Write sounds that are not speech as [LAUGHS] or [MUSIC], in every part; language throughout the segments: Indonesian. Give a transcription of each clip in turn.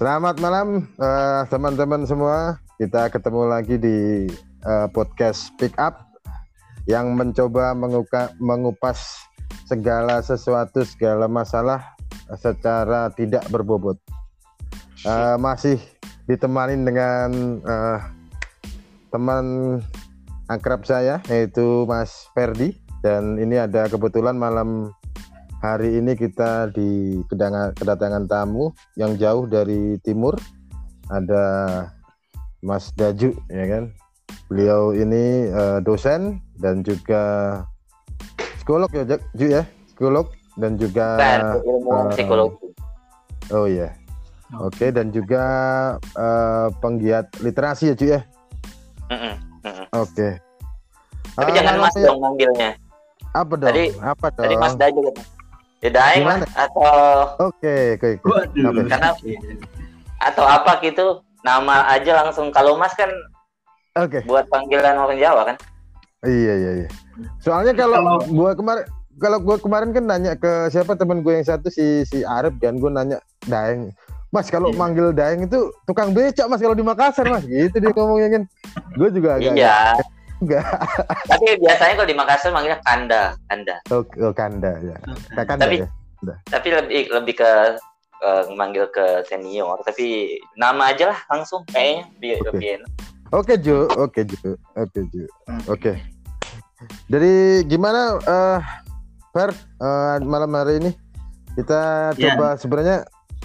Selamat malam uh, teman-teman semua. Kita ketemu lagi di uh, podcast Pick Up yang mencoba menguka, mengupas segala sesuatu, segala masalah secara tidak berbobot. Uh, masih ditemani dengan uh, teman akrab saya yaitu Mas Ferdi dan ini ada kebetulan malam hari ini kita di kedatangan tamu yang jauh dari timur. Ada Mas Daju ya kan? Beliau ini uh, dosen dan juga psikolog ya Ju ya? Psikolog dan juga uh, psikologi. Oh iya. Oke. Okay, dan juga uh, penggiat literasi ya Ju ya? Mm -mm, oke. Okay. tapi uh, jangan mas dong manggilnya. Apa dong? Tadi, apa dong tadi mas Daju gitu Ya daeng lah atau Oke, oke. Okay. Karena atau apa gitu nama aja langsung kalau Mas kan Oke. Okay. Buat panggilan orang Jawa kan? Iya iya iya. Soalnya kalau gua kemarin kalau gua kemarin kan nanya ke siapa teman gue yang satu si si Arab kan gua nanya Daeng. Mas kalau iya. manggil Daeng itu tukang becak Mas kalau di Makassar Mas gitu dia ngomongnya kan. Gue juga agak Iya. Enggak. Tapi biasanya kalau di Makassar manggilnya Kanda, Kanda. Oh, oh Kanda ya. Okay. Kanda tapi, ya. Tapi lebih lebih ke uh, manggil ke senior, tapi nama aja lah langsung kayaknya biar okay. lebih enak. Oke okay, Ju, oke okay, Ju, oke okay, Ju, oke. Okay. Dari gimana uh, Fer uh, malam hari ini kita yeah. coba sebenarnya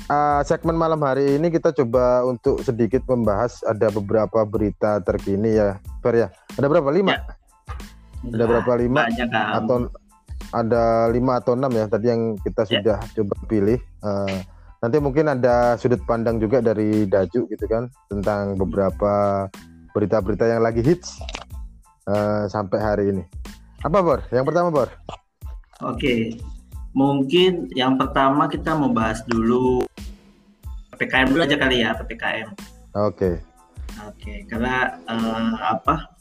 uh, segmen malam hari ini kita coba untuk sedikit membahas ada beberapa berita terkini ya, Fer ya. Ada berapa? Lima? Ya. Ada berapa lima? Banyak, atau ada lima atau enam ya tadi yang kita ya. sudah ya. coba pilih. Uh, nanti mungkin ada sudut pandang juga dari Daju gitu kan tentang beberapa berita-berita yang lagi hits uh, sampai hari ini. Apa Bor? Yang pertama Bor? Oke, mungkin yang pertama kita mau bahas dulu ppkm dulu aja kali ya ppkm. Oke. Oke, karena uh, apa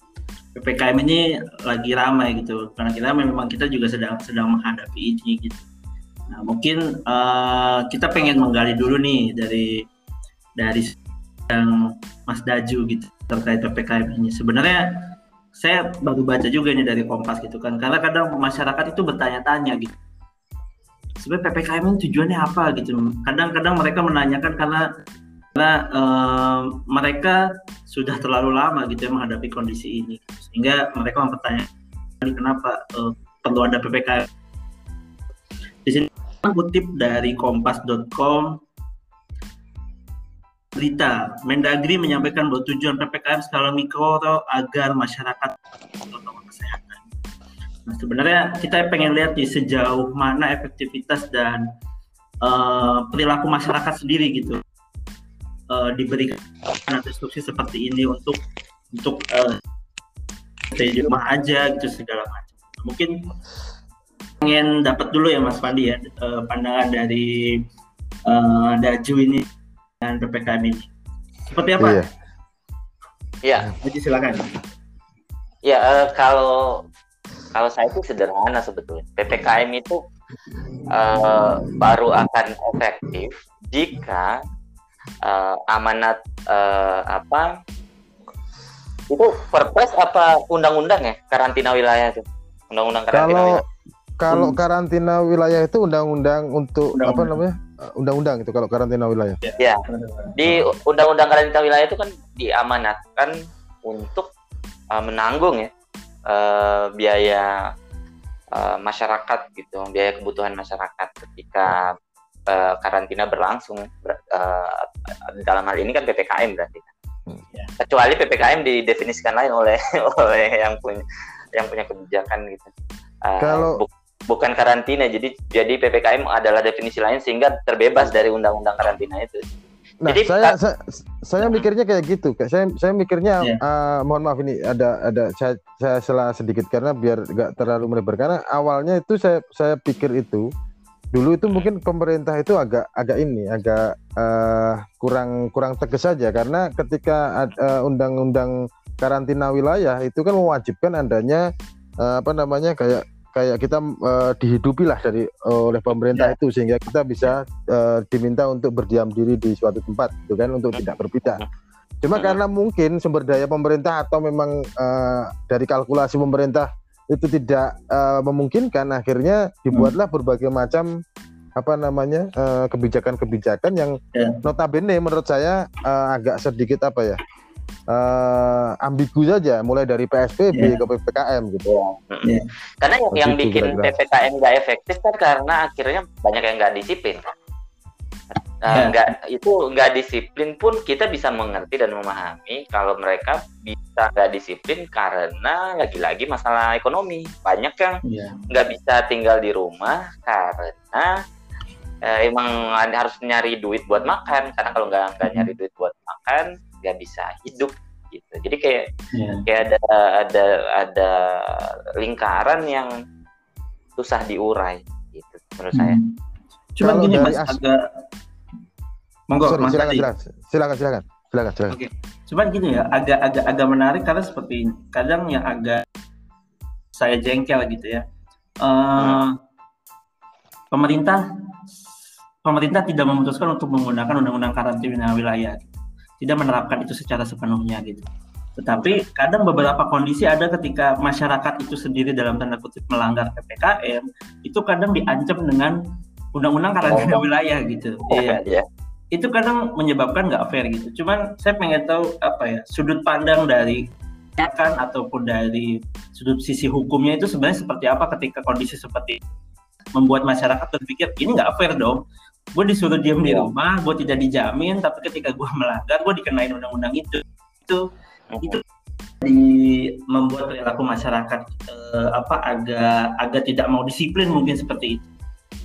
ppkm ini lagi ramai gitu. Karena kita memang kita juga sedang sedang menghadapi ini gitu. Nah mungkin uh, kita pengen menggali dulu nih dari dari yang Mas Daju gitu terkait ppkm ini. Sebenarnya saya baru baca juga nih dari Kompas gitu kan. Karena kadang masyarakat itu bertanya-tanya gitu sebenarnya ppkm ini tujuannya apa gitu kadang-kadang mereka menanyakan karena karena uh, mereka sudah terlalu lama gitu ya menghadapi kondisi ini. Sehingga mereka mempertanyakan kenapa uh, perlu ada ppkm di sini kutip dari kompas.com berita Mendagri menyampaikan bahwa tujuan ppkm skala mikro agar masyarakat protokol kesehatan. Nah, sebenarnya kita pengen lihat nih sejauh mana efektivitas dan uh, perilaku masyarakat sendiri gitu uh, diberikan instruksi seperti ini untuk untuk uh, stay di rumah aja gitu segala macam. Mungkin pengen dapat dulu ya Mas Pandi ya uh, pandangan dari uh, Daju ini dan ppkm ini. Seperti apa? Iya. Iya. Jadi silakan. Ya uh, kalau kalau saya itu sederhana sebetulnya. PPKM itu uh, baru akan efektif jika uh, amanat uh, apa itu perpres apa undang-undang ya karantina wilayah itu undang-undang karantina kalau wilayah. kalau hmm. karantina wilayah itu undang-undang untuk undang -undang. apa namanya undang-undang itu kalau karantina wilayah ya di undang-undang karantina wilayah itu kan diamanatkan untuk uh, menanggung ya uh, biaya uh, masyarakat gitu, biaya kebutuhan masyarakat ketika uh, karantina berlangsung. Ber, uh, dalam hal ini kan ppkm berarti. Hmm. Kecuali ppkm didefinisikan lain oleh [LAUGHS] oleh yang punya yang punya kebijakan gitu. Uh, Kalau bu, bukan karantina, jadi jadi ppkm adalah definisi lain sehingga terbebas dari undang-undang karantina itu. Nah, Jadi, saya, saya saya mikirnya kayak gitu. Saya saya mikirnya yeah. Iya. uh, mohon maaf ini ada ada saya saya salah sedikit karena biar nggak terlalu melebar karena awalnya itu saya saya pikir itu dulu itu mungkin pemerintah itu agak agak ini agak uh, kurang kurang tegas saja karena ketika uh, undang-undang karantina wilayah itu kan mewajibkan adanya uh, apa namanya kayak kayak kita uh, dihidupi lah dari uh, oleh pemerintah Ya. itu sehingga kita bisa uh, diminta untuk berdiam diri di suatu tempat gitu kan untuk tidak berpindah. Cuma Hmm. karena mungkin sumber daya pemerintah atau memang uh, dari kalkulasi pemerintah itu tidak uh, memungkinkan akhirnya dibuatlah berbagai macam apa namanya uh, kebijakan-kebijakan yang Ya. notabene menurut saya uh, agak sedikit apa ya uh, ambigu saja mulai dari PSBB Ya. ke PPKM gitu. Iya. Karena yang, yang bikin. PPKM nggak efektif kan karena akhirnya banyak yang nggak disiplin. Ya. nggak itu nggak disiplin pun kita bisa mengerti dan memahami kalau mereka bisa nggak disiplin karena lagi-lagi masalah ekonomi. Banyak yang Iya. nggak bisa tinggal di rumah karena eh, emang harus nyari duit buat makan. Karena kalau nggak nggak nyari duit buat makan nggak bisa hidup gitu. Jadi kayak Iya. kayak ada ada ada lingkaran yang susah diurai gitu menurut saya. Hmm. Cuman Kalau gini mas as- agak monggo Sorry, mas silakan, silakan, silakan, silakan, silakan, silakan. Cuman gini ya agak agak agak menarik karena seperti ini. Kadang yang agak saya jengkel gitu ya. Eh, Pemerintah pemerintah tidak memutuskan untuk menggunakan undang-undang karantina wilayah, tidak menerapkan itu secara sepenuhnya gitu. Tetapi kadang beberapa kondisi ada ketika masyarakat itu sendiri dalam tanda kutip melanggar ppkm, itu kadang diancam dengan undang-undang karantina Oh. wilayah gitu. [LAUGHS] Iya ya. Itu kadang menyebabkan nggak fair gitu. Cuman saya pengen tahu apa ya sudut pandang dari kan ataupun dari sudut sisi hukumnya itu sebenarnya seperti apa ketika kondisi seperti membuat masyarakat berpikir ini nggak fair dong. Gue disuruh diam di Iya. rumah, gue tidak dijamin, tapi ketika gue melanggar, gue dikenain undang-undang itu. Itu itu di membuat perilaku masyarakat eh, apa agak agak tidak mau disiplin mungkin seperti itu.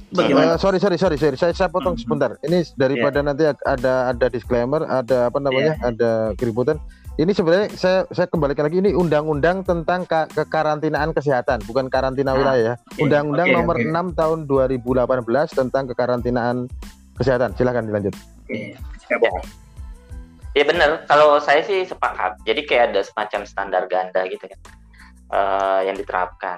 Bagaimana? Eh, sorry, sorry, sorry, sorry. Saya, saya potong Hmm. sebentar. Ini daripada nanti ada ada disclaimer, ada apa namanya, Iya. ada keributan. Ini sebenarnya saya saya kembalikan lagi ini undang-undang tentang ka- kekarantinaan kesehatan, bukan karantina Ah, wilayah ya. Undang-undang oke, nomor oke. 6 tahun 2018 tentang kekarantinaan kesehatan. Silakan dilanjut. Oke, siap. Ya. Ya benar, kalau saya sih sepakat. Jadi kayak ada semacam standar ganda gitu kan eh, yang diterapkan.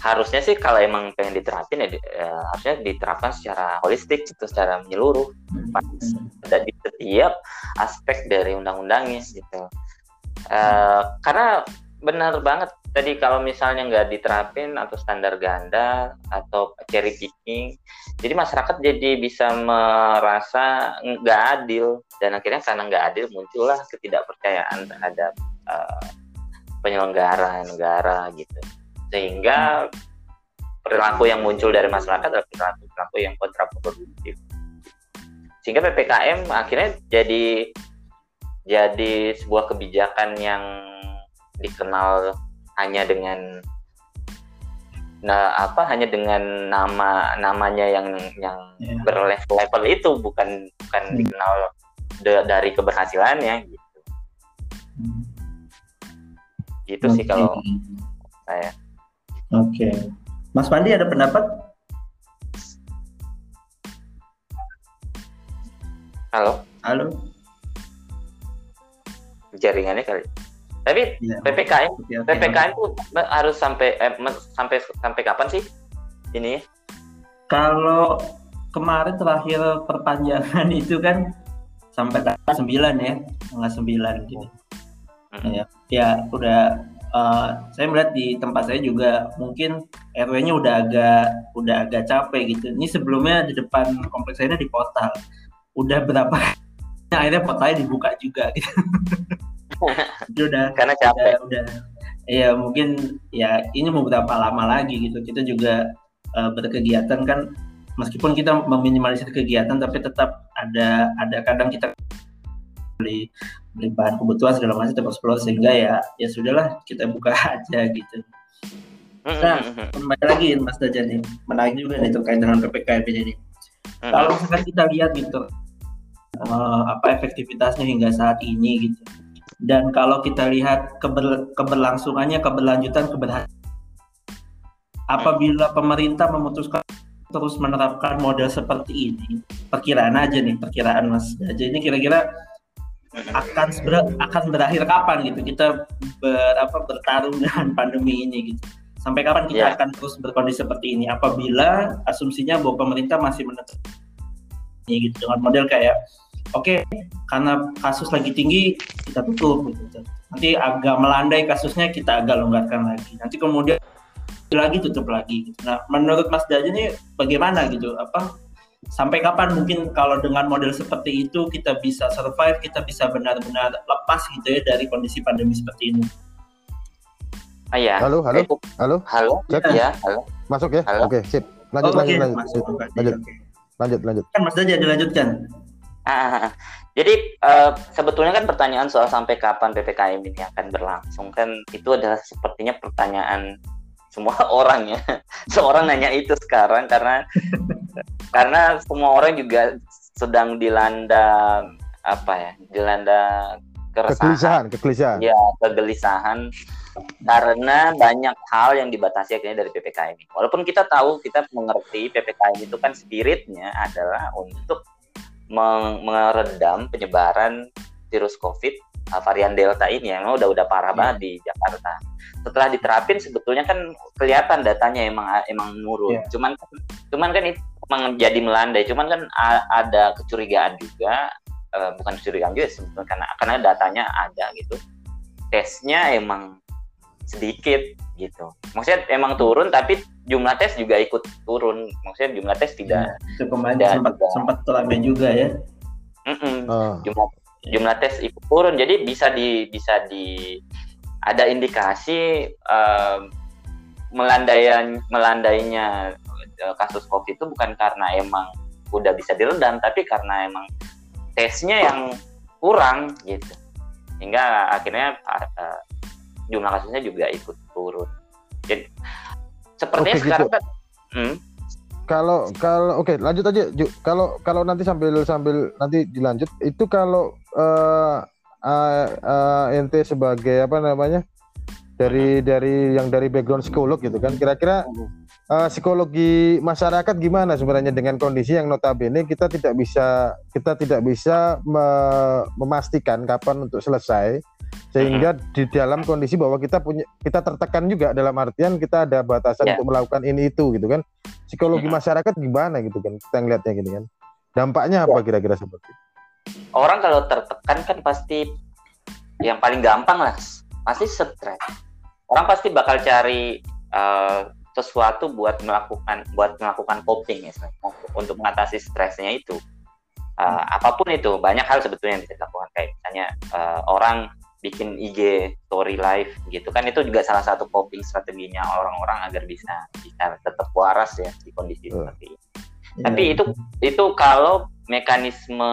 Harusnya sih kalau emang pengen diterapin ya di- eh, harusnya diterapkan secara holistik gitu, secara menyeluruh. Dan di setiap aspek dari undang-undangnya gitu. Eh, karena benar banget tadi kalau misalnya nggak diterapin atau standar ganda atau cherry picking, jadi masyarakat jadi bisa merasa nggak adil. Dan akhirnya karena nggak adil muncullah ketidakpercayaan terhadap eh, penyelenggara negara gitu sehingga perilaku yang muncul dari masyarakat adalah perilaku perilaku yang kontraproduktif sehingga ppkm akhirnya jadi jadi sebuah kebijakan yang dikenal hanya dengan nah apa hanya dengan nama namanya yang yang Ya. berlevel-level itu bukan bukan Hmm. dikenal de- dari keberhasilannya gitu gitu sih Oke. kalau saya Oke. Mas Pandi ada pendapat? halo Halo. jaringannya kali tapi Ya. ppkm ppkm itu harus sampai eh, sampai sampai kapan sih ini Kalau kemarin terakhir perpanjangan itu kan sampai tanggal 9 ya, tanggal 9 gitu. Mm. Ya, ya udah eh, saya melihat di tempat saya juga mungkin RW-nya udah agak udah agak capek gitu. Ini sebelumnya di depan kompleks saya ini di portal. Udah berapa [LAUGHS] akhirnya portalnya dibuka juga gitu. [LAUGHS] Jadi udah karena udah, capek udah ya mungkin ya ini mau berapa lama lagi gitu kita juga eh, berkegiatan kan meskipun kita meminimalisir kegiatan tapi tetap ada ada kadang kita beli beli bahan kebutuhan segala macam tetap explore sehingga ya ya sudahlah kita buka [LAUGHS] aja gitu Nah. kembali lagi Mas Dajan nih menarik juga nih terkait dengan ppkm ini kalau misalkan kita lihat gitu eh, apa efektivitasnya hingga saat ini gitu dan kalau kita lihat keber- keberlangsungannya keberlanjutan keberhasilan apabila pemerintah memutuskan terus menerapkan model seperti ini perkiraan aja nih perkiraan Mas Daja ini kira-kira akan ber- akan berakhir kapan gitu kita ber, apa, bertarung dengan pandemi ini gitu Sampai kapan kita Ya. akan terus berkondisi seperti ini? Apabila asumsinya bahwa pemerintah masih menutup ini gitu dengan model kayak oke karena kasus lagi tinggi kita tutup gitu. Nanti agak melandai kasusnya kita agak longgarkan lagi. Nanti kemudian lagi tutup lagi. Gitu. Nah, menurut Mas Daja ini bagaimana gitu? Apa sampai kapan mungkin kalau dengan model seperti itu kita bisa survive, kita bisa benar-benar lepas gitu ya dari kondisi pandemi seperti ini? Ah, ya. Halo, halo, Eh, halo, halo. Cek. Ya, halo. masuk ya? Halo. Oke, sip. Lanjut, Oh, lanjut, lanjut, masuk. Oke, lanjut, oke. lanjut, lanjut. Kan Mas Daja dilanjutkan. Ah, jadi eh, sebetulnya kan pertanyaan soal sampai kapan ppkm ini akan berlangsung kan itu adalah sepertinya pertanyaan semua [LAUGHS] orang ya. Seorang nanya itu sekarang karena [LAUGHS] karena semua orang juga sedang dilanda apa ya? Dilanda keresahan, Kegelisahan, kegelisahan. ya kegelisahan karena banyak hal yang dibatasi akhirnya dari ppkm ini. Walaupun kita tahu kita mengerti ppkm itu kan spiritnya adalah untuk meredam penyebaran virus COVID uh, varian Delta ini yang udah udah parah Iya. banget di Jakarta. Setelah diterapin sebetulnya kan kelihatan datanya emang emang nurun. Iya. Cuman cuman kan itu emang jadi melandai. Cuman kan a- ada kecurigaan juga, eh, bukan kecurigaan juga sebetulnya karena karena datanya ada gitu. Tesnya emang sedikit gitu. Maksudnya emang turun tapi jumlah tes juga ikut turun. Maksudnya jumlah tes tidak Itu kemarin sempat sempat ramai juga ya. Mm-mm. Ah, jumlah jumlah tes ikut turun. Jadi bisa di bisa di ada indikasi em, melandaian melandainya kasus covid itu bukan karena emang udah bisa diredam tapi karena emang tesnya yang kurang gitu. Hingga akhirnya eh, jumlah kasusnya juga ikut turun. Jadi sepertinya Oke, gitu. sekarang kan Hmm, kalau kalau oke lanjut aja Ju. kalau kalau nanti sambil sambil nanti dilanjut itu kalau eh eh, eh, ente sebagai apa namanya dari dari yang dari background psikolog gitu kan kira-kira eh, psikologi masyarakat gimana sebenarnya dengan kondisi yang notabene kita tidak bisa kita tidak bisa me- memastikan kapan untuk selesai sehingga di dalam kondisi bahwa kita punya kita tertekan juga dalam artian kita ada batasan Ya. untuk melakukan ini itu gitu kan. Psikologi Mhm. masyarakat gimana gitu kan kita ngelihatnya gini kan. Dampaknya apa kira-kira seperti? Itu? orang kalau tertekan kan pasti yang paling gampang lah pasti stres. Orang pasti bakal cari eh, sesuatu buat melakukan buat melakukan coping ya untuk mengatasi stresnya itu. Eh, apa pun itu banyak hal sebetulnya yang bisa dilakukan. Kayak misalnya eh, orang bikin IG story live gitu. Kan itu juga salah satu coping strateginya orang-orang agar bisa bisa tetap waras ya di kondisi Betul. seperti ini. Tapi itu itu kalau mekanisme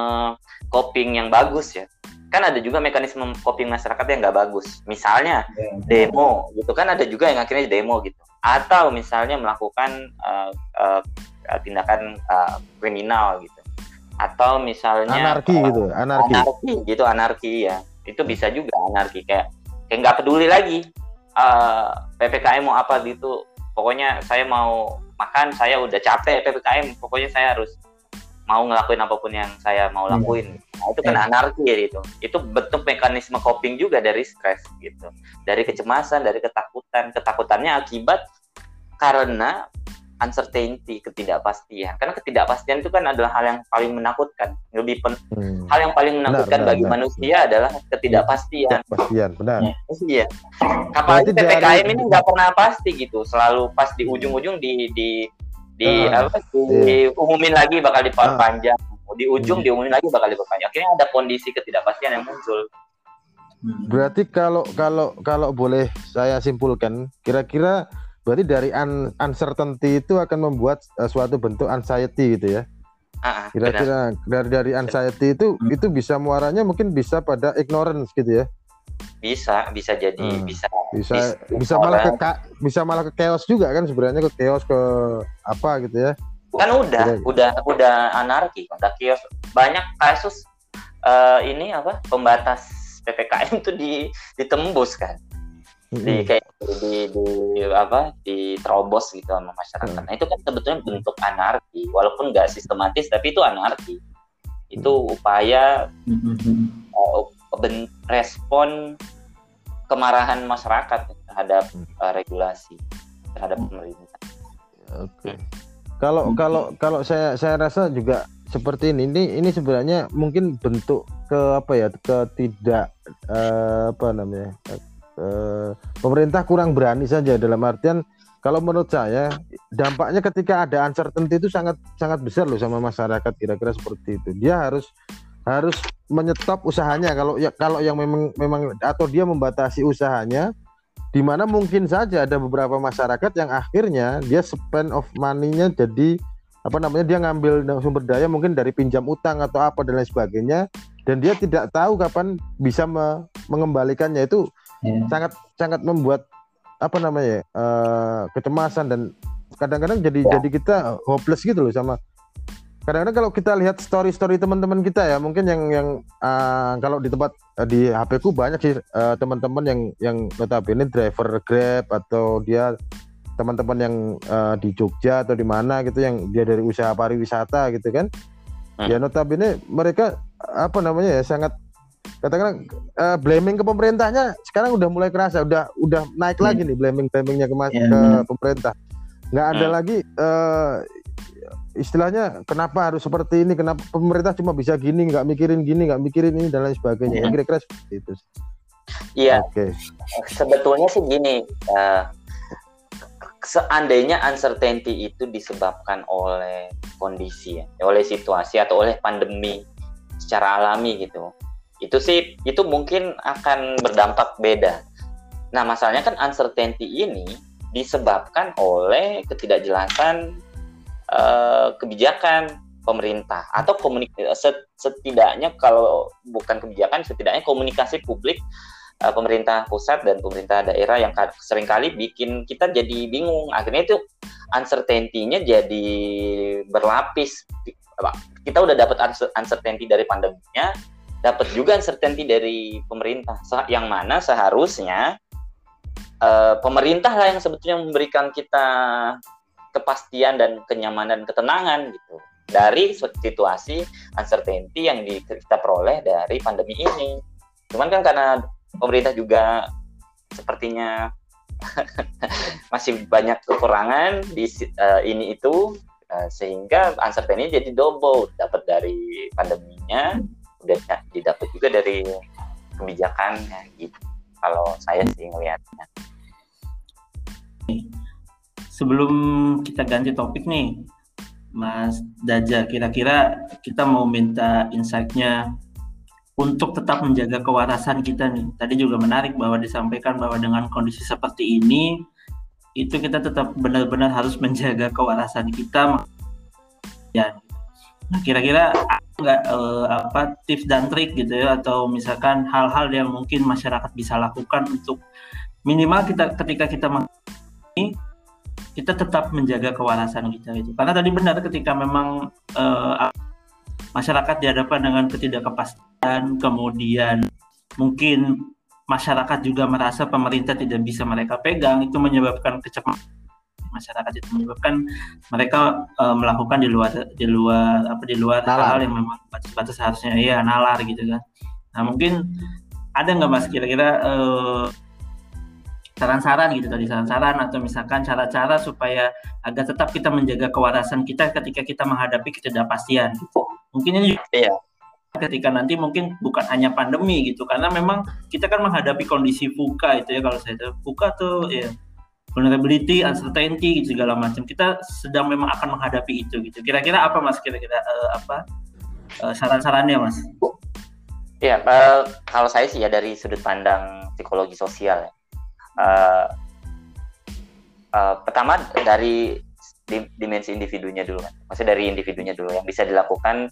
coping yang bagus ya. Kan ada juga mekanisme coping masyarakat yang nggak bagus. Misalnya Ya. demo gitu. Kan ada juga yang akhirnya demo gitu. Atau misalnya melakukan eh, eh, tindakan eh, kriminal gitu. Atau misalnya anarki gitu anarki. Anarki gitu anarki ya itu bisa juga anarki kayak kayak nggak peduli lagi eh, ppkm mau apa gitu. Pokoknya saya mau makan saya udah capek ppkm pokoknya saya harus mau ngelakuin apa pun yang saya mau Hmm. lakuin. Nah, itu kan Ya. anarki ya gitu. Itu bentuk mekanisme coping juga dari stres gitu. Dari kecemasan dari ketakutan. Ketakutannya akibat karena uncertainty ketidakpastian karena ketidakpastian itu kan adalah hal yang paling menakutkan lebih pen- Hmm. hal yang paling menakutkan benar, bagi benar. manusia adalah ketidakpastian. kepastian benar Iya. Apalagi Berarti dari- ppkm ini nggak pernah pasti gitu, selalu pas di ujung-ujung di di di Ah, apa diumumin lagi bakal diperpanjang, di ujung Hmm. diumumin lagi bakal diperpanjang. Akhirnya ada kondisi ketidakpastian yang muncul. Hmm. Berarti kalau kalau kalau boleh saya simpulkan, kira-kira berarti dari un- uncertainty itu akan membuat eh, suatu bentuk anxiety gitu ya. Ah, ah. Kira-kira dari dari anxiety itu Hmm. itu bisa muaranya mungkin bisa pada ignorance gitu ya. bisa bisa jadi Hmm. bisa Bisa Bis- bisa malah ke bisa malah ke chaos juga kan sebenarnya ke chaos ke apa gitu ya. kan udah Kira- udah udah anarki udah kios banyak kasus eh, ini apa pembatas ppkm itu di ditembus kan di kayak di, di apa diterobos gitu sama masyarakat. Hmm. Nah itu kan sebetulnya bentuk anarki, walaupun nggak sistematis tapi itu anarki. Itu upaya Hmm. uh, ben- respon kemarahan masyarakat terhadap Hmm. uh, regulasi. terhadap pemerintah. Oke. Kalau kalau kalau saya saya rasa juga seperti ini. Ini ini sebenarnya mungkin bentuk ke apa ya? Ke tidak eh, apa namanya? Eh, pemerintah kurang berani saja dalam artian kalau menurut saya dampaknya ketika ada uncertainty itu sangat sangat besar loh sama masyarakat kira-kira seperti itu. Dia harus harus menyetop usahanya kalau ya kalau yang memang memang atau dia membatasi usahanya di mana mungkin saja ada beberapa masyarakat yang akhirnya dia spend of money-nya jadi apa namanya dia ngambil sumber daya mungkin dari pinjam utang atau apa dan lain sebagainya dan dia tidak tahu kapan bisa me mengembalikannya itu yeah. sangat sangat membuat apa namanya uh, kecemasan dan kadang-kadang jadi ya. jadi kita hopeless gitu loh sama kadang-kadang kalau kita lihat story-story teman-teman kita ya mungkin yang yang uh, kalau di tempat uh, di HP ku banyak sih uh, teman-teman yang yang notabene driver Grab atau dia teman-teman yang uh, di Jogja atau di mana gitu yang dia dari usaha pariwisata gitu kan hmm. ya notabene mereka apa namanya ya sangat katakan uh, blaming ke pemerintahnya sekarang udah mulai kerasa udah udah naik hmm. lagi nih blaming blamingnya ke, yeah. ke pemerintah nggak ada hmm. lagi uh, istilahnya kenapa harus seperti ini kenapa pemerintah cuma bisa gini nggak mikirin gini nggak mikirin ini dan lain sebagainya yeah. kira-kira seperti itu iya okay. sebetulnya sih gini uh, seandainya uncertainty itu disebabkan oleh kondisi ya oleh situasi atau oleh pandemi secara alami gitu itu sih itu mungkin akan berdampak beda. Nah, masalahnya kan uncertainty ini disebabkan oleh ketidakjelasan uh, kebijakan pemerintah atau komunikasi setidaknya kalau bukan kebijakan setidaknya komunikasi publik uh, pemerintah pusat dan pemerintah daerah yang sering kali bikin kita jadi bingung akhirnya itu uncertainty-nya jadi berlapis kita udah dapat uncertainty dari pandeminya dapat juga uncertainty dari pemerintah. Yang mana seharusnya uh, pemerintah lah yang sebetulnya memberikan kita kepastian dan kenyamanan ketenangan gitu. Dari situasi uncertainty yang kita peroleh dari pandemi ini. Cuman kan karena pemerintah juga sepertinya [LAUGHS] masih banyak kekurangan di uh, ini itu uh, sehingga uncertainty jadi double dapat dari pandeminya udah didapat juga dari kebijakannya gitu. Kalau saya sih ngelihatnya. Sebelum kita ganti topik nih Mas Daja kira-kira kita mau minta insight-nya untuk tetap menjaga kewarasan kita nih. Tadi juga menarik bahwa disampaikan bahwa dengan kondisi seperti ini itu kita tetap benar-benar harus [LAUGHS] menjaga kewarasan kita. Ya Nah, kira-kira nggak uh, apa tips dan trik gitu ya atau misalkan hal-hal yang mungkin masyarakat bisa lakukan untuk minimal kita ketika kita ini kita tetap menjaga kewarasan kita itu. Karena tadi benar ketika memang uh, masyarakat dihadapkan dengan ketidakpastian, kemudian mungkin masyarakat juga merasa pemerintah tidak bisa mereka pegang, itu menyebabkan kecemasan masyarakat itu menyebabkan mereka uh, melakukan di luar di luar apa di luar hal-hal yang memang batas-batas harusnya iya nalar gitu kan. Nah mungkin ada nggak mas kira-kira uh, saran-saran gitu tadi saran-saran atau misalkan cara-cara supaya agar tetap kita menjaga kewarasan kita ketika kita menghadapi ketidakpastian gitu. Mungkin ini iya. ketika nanti mungkin bukan hanya pandemi gitu karena memang kita kan menghadapi kondisi fuka itu ya kalau saya tahu fuka tuh ya vulnerability, uncertainty gitu segala macam. Kita sedang memang akan menghadapi itu gitu. Kira-kira apa Mas kira-kira uh, apa uh, saran-sarannya Mas? Ya, uh, kalau saya sih ya dari sudut pandang psikologi sosial. Uh, uh, pertama dari dimensi individunya dulu. Maksudnya dari individunya dulu yang bisa dilakukan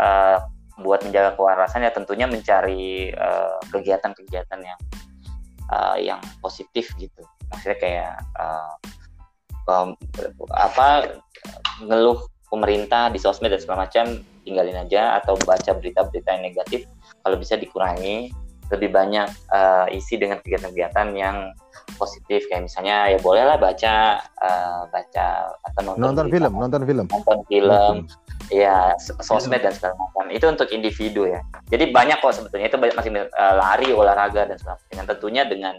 uh, buat menjaga kewarasan ya tentunya mencari kegiatan-kegiatan yang uh, yang positif gitu maksudnya kayak uh, um, apa ngeluh pemerintah di sosmed dan segala macam tinggalin aja atau baca berita-berita yang negatif. Kalau bisa dikurangi lebih banyak uh, isi dengan kegiatan-kegiatan yang positif. Kayak misalnya ya bolehlah baca uh, baca atau nonton, nonton film nonton film. Nonton film ya sosmed dan segala macam. Itu untuk individu ya. Jadi banyak kok sebetulnya. Itu masih uh, lari olahraga dan segala macam. Tentunya dengan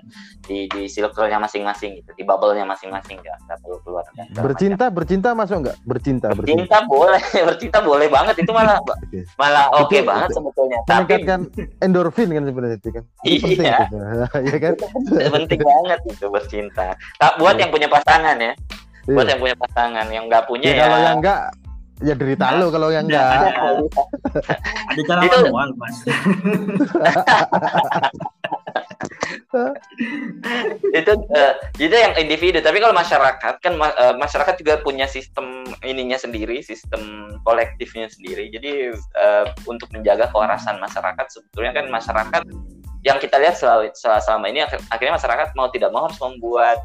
di di circle-nya masing-masing gitu. Di bubble-nya masing-masing nggak nggak perlu keluar. Bercinta macam. bercinta masuk nggak? Bercinta bercinta, bercinta boleh [LAUGHS] bercinta boleh banget. Itu malah [LAUGHS] malah oke okay banget itu, sebetulnya meningkatkan endorfin kan sebenarnya itu kan? Iya. [LAUGHS] iya kan? Penting banget itu bercinta. Tak buat yang punya pasangan ya. Buat iya. yang punya pasangan yang nggak punya ya, ya. kalau yang enggak ya derita nah, lo kalau yang enggak ada cara itu... manual mas. [LAUGHS] Itu uh, itu yang individu. Tapi kalau masyarakat kan uh, masyarakat juga punya sistem ininya sendiri sistem kolektifnya sendiri. Jadi uh, untuk menjaga kewarasan masyarakat sebetulnya kan masyarakat yang kita lihat selama, selama ini akhirnya masyarakat mau tidak mau harus membuat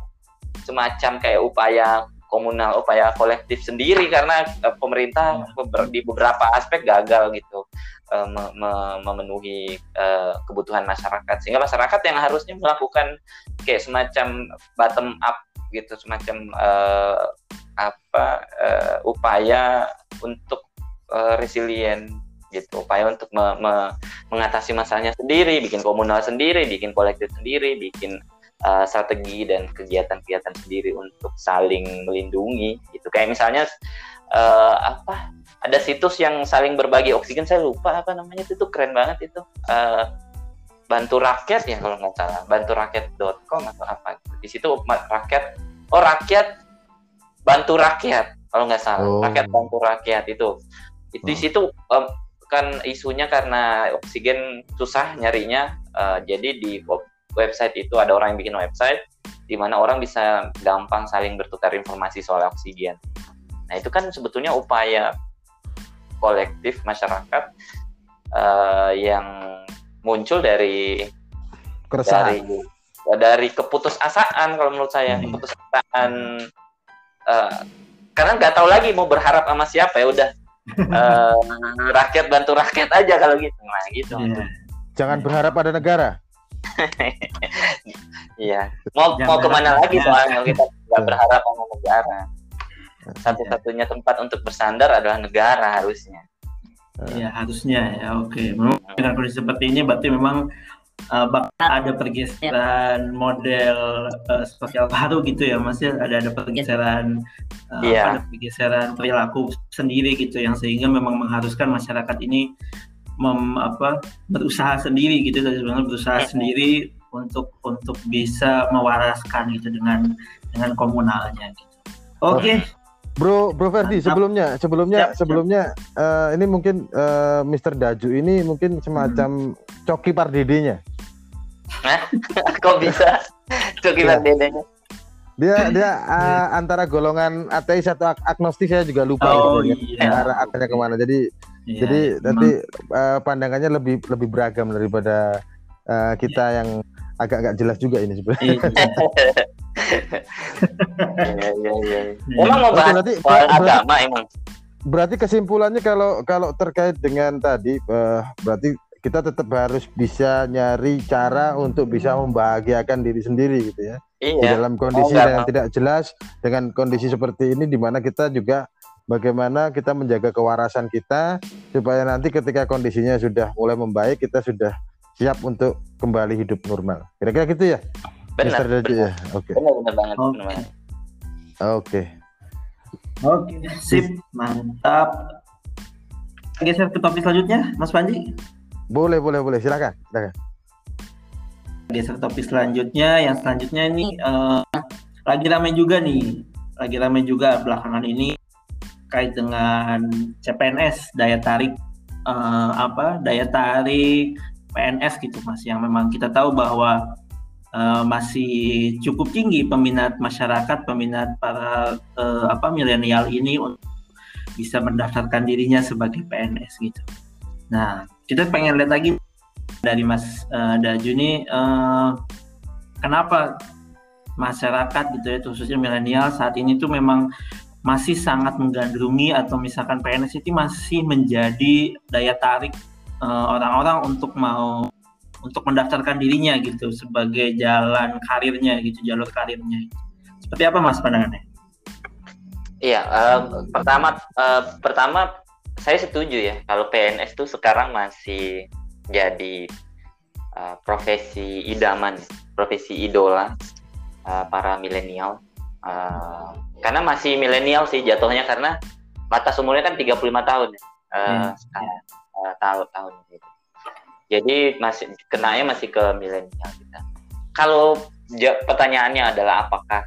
semacam kayak upaya komunal upaya kolektif sendiri karena uh, pemerintah hmm. di beberapa aspek gagal gitu uh, me me memenuhi uh, kebutuhan masyarakat sehingga masyarakat yang harusnya melakukan kayak semacam bottom up gitu semacam uh, apa uh, upaya untuk uh, resilient gitu upaya untuk me me mengatasi masalahnya sendiri bikin komunal sendiri bikin kolektif sendiri bikin uh, strategi dan kegiatan-kegiatan sendiri untuk saling melindungi gitu kayak misalnya uh, apa ada situs yang saling berbagi oksigen saya lupa apa namanya itu tuh keren banget itu uh, bantu rakyat ya kalau nggak salah bantu rakyat.com atau apa gitu. di situ rakyat oh rakyat bantu rakyat kalau nggak salah oh. rakyat bantu rakyat itu itu oh. di situ um, kan isunya karena oksigen susah nyarinya uh, jadi di website itu ada orang yang bikin website di mana orang bisa gampang saling bertukar informasi soal oksigen. Nah itu kan sebetulnya upaya kolektif masyarakat uh, yang muncul dari keresahan dari, dari keputusasaan kalau menurut saya hmm. keputusasaan uh, karena nggak tahu lagi mau berharap sama siapa ya udah uh, [LAUGHS] rakyat bantu rakyat aja kalau gitu nah gitu yeah. jangan berharap pada negara [LAUGHS] iya mau Jangan mau ke mana lagi soalnya kita [LAUGHS] nggak berharap sama negara satu-satunya tempat untuk bersandar adalah negara harusnya Iya harusnya ya oke. Okay. dengan kondisi seperti ini berarti memang uh, bakal ada pergeseran model uh, sosial baru gitu ya Mas ya ada ada pergeseran uh, yeah. ada pergeseran perilaku sendiri gitu yang sehingga memang mengharuskan masyarakat ini mem, apa berusaha sendiri gitu dari sebenarnya berusaha sendiri untuk untuk bisa mewaraskan gitu dengan dengan komunalnya gitu. Oke. Okay. Bro, Bro Ferdi, sebelumnya, sebelumnya, siap, sebelumnya, Uh, ini mungkin uh, eh, Mr. Daju ini mungkin semacam hmm. Coki Pardedenya. [LAUGHS] Kok bisa Coki ya. Dia [LAUGHS] dia uh, antara golongan ateis atau agnostik saya juga lupa oh, gitu, iya. ya, arah arahnya ke mana. Jadi Ya, Jadi nanti uh, pandangannya lebih lebih beragam daripada uh, kita ya. yang agak-agak jelas juga ini sebenarnya. Iya, [LAUGHS] iya, iya. Emang mau bahas berarti, soal berarti, agama emang. Berarti kesimpulannya kalau kalau terkait dengan tadi uh, berarti kita tetap harus bisa nyari cara untuk bisa membahagiakan diri sendiri gitu ya. Iya. Di dalam kondisi oh, yang tidak jelas dengan kondisi seperti ini di mana kita juga bagaimana kita menjaga kewarasan kita supaya nanti ketika kondisinya sudah mulai membaik kita sudah siap untuk kembali hidup normal. Kira-kira gitu ya? Benar. benar. ya. Oke. Okay. Benar benar banget. Oke. Okay. Oke. Okay. Oke, sip, mantap. Geser ke topik selanjutnya, Mas Panji. Boleh, boleh, boleh. Silakan, silakan. Geser topik selanjutnya, yang selanjutnya ini uh, lagi ramai juga nih, lagi ramai juga belakangan ini terkait dengan CPNS daya tarik uh, apa daya tarik PNS gitu mas yang memang kita tahu bahwa uh, masih cukup tinggi peminat masyarakat peminat para uh, apa milenial ini untuk bisa mendaftarkan dirinya sebagai PNS gitu. Nah kita pengen lihat lagi dari Mas uh, Daju uh, kenapa masyarakat gitu ya khususnya milenial saat ini tuh memang masih sangat menggandrungi atau misalkan PNS itu masih menjadi daya tarik eh, orang-orang uh, untuk mau untuk mendaftarkan dirinya gitu sebagai jalan karirnya gitu jalur karirnya seperti apa mas pandangannya? Iya uh, pertama uh, pertama saya setuju ya kalau PNS tuh sekarang masih jadi uh, profesi idaman, profesi idola uh, para milenial. Uh, karena masih milenial sih jatuhnya karena batas umurnya kan 35 tahun ya. Uh, hmm. uh, tahun tahun gitu. Jadi masih kenanya masih ke milenial kita. Kalau pertanyaannya adalah apakah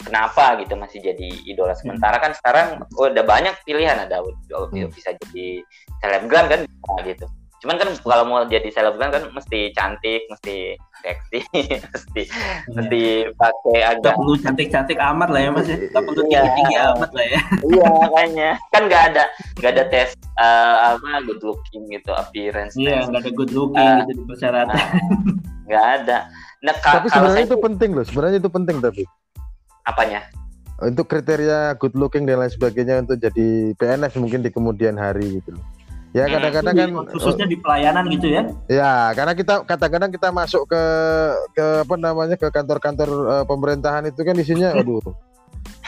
kenapa gitu masih jadi idola sementara kan sekarang udah banyak pilihan ada hmm. bisa jadi selebgram kan gitu cuman kan kalau mau jadi selebgram kan mesti cantik mesti seksi [LAUGHS] mesti yeah. mesti pakai agak Gak perlu cantik-cantik amat lah ya mas ya. Gak perlu iya. tinggi-tinggi amat lah ya. [LAUGHS] Iya makanya. Kan nggak ada nggak ada tes uh, apa good looking gitu appearance iya yeah, nggak ada good looking uh, gitu di persyaratan. nggak ada. Nah, tapi sebenarnya itu penting loh sebenarnya itu penting tapi apanya? Untuk kriteria good looking dan lain sebagainya untuk jadi PNS mungkin di kemudian hari gitu loh Ya kadang-kadang kan khususnya di pelayanan gitu ya. Ya, karena kita kadang-kadang kita masuk ke ke apa namanya ke kantor-kantor uh, pemerintahan itu kan isinya aduh.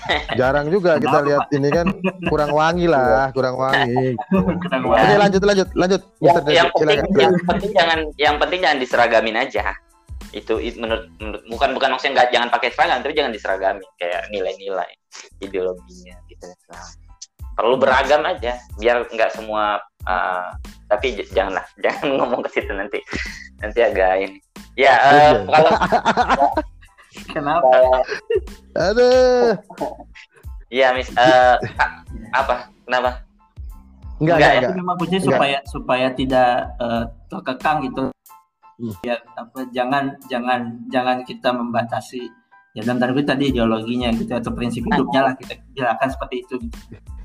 [LAUGHS] Jarang juga kita lihat ini kan kurang wangi lah, kurang wangi. [LAUGHS] Oke, lanjut lanjut lanjut. Yang, yang, penting, yang penting jangan yang penting jangan diseragamin aja. Itu, itu menurut, menurut bukan bukan maksudnya nggak jangan pakai seragam tapi jangan diseragamin kayak nilai-nilai ideologinya gitu. Nah, perlu beragam aja biar nggak semua uh, tapi janganlah [LAUGHS] jangan ngomong ke situ nanti. Nanti agak ini. Ya uh, kalau [LAUGHS] kenapa? aduh. Iya mis uh, apa? Kenapa? Enggak enggak, enggak. memang kunci supaya supaya tidak uh, terkekang gitu. Hmm. ya apa jangan jangan jangan kita membatasi ya dan tadi tadi ideologinya gitu atau prinsip hidupnya lah kita jelaskan seperti itu gitu.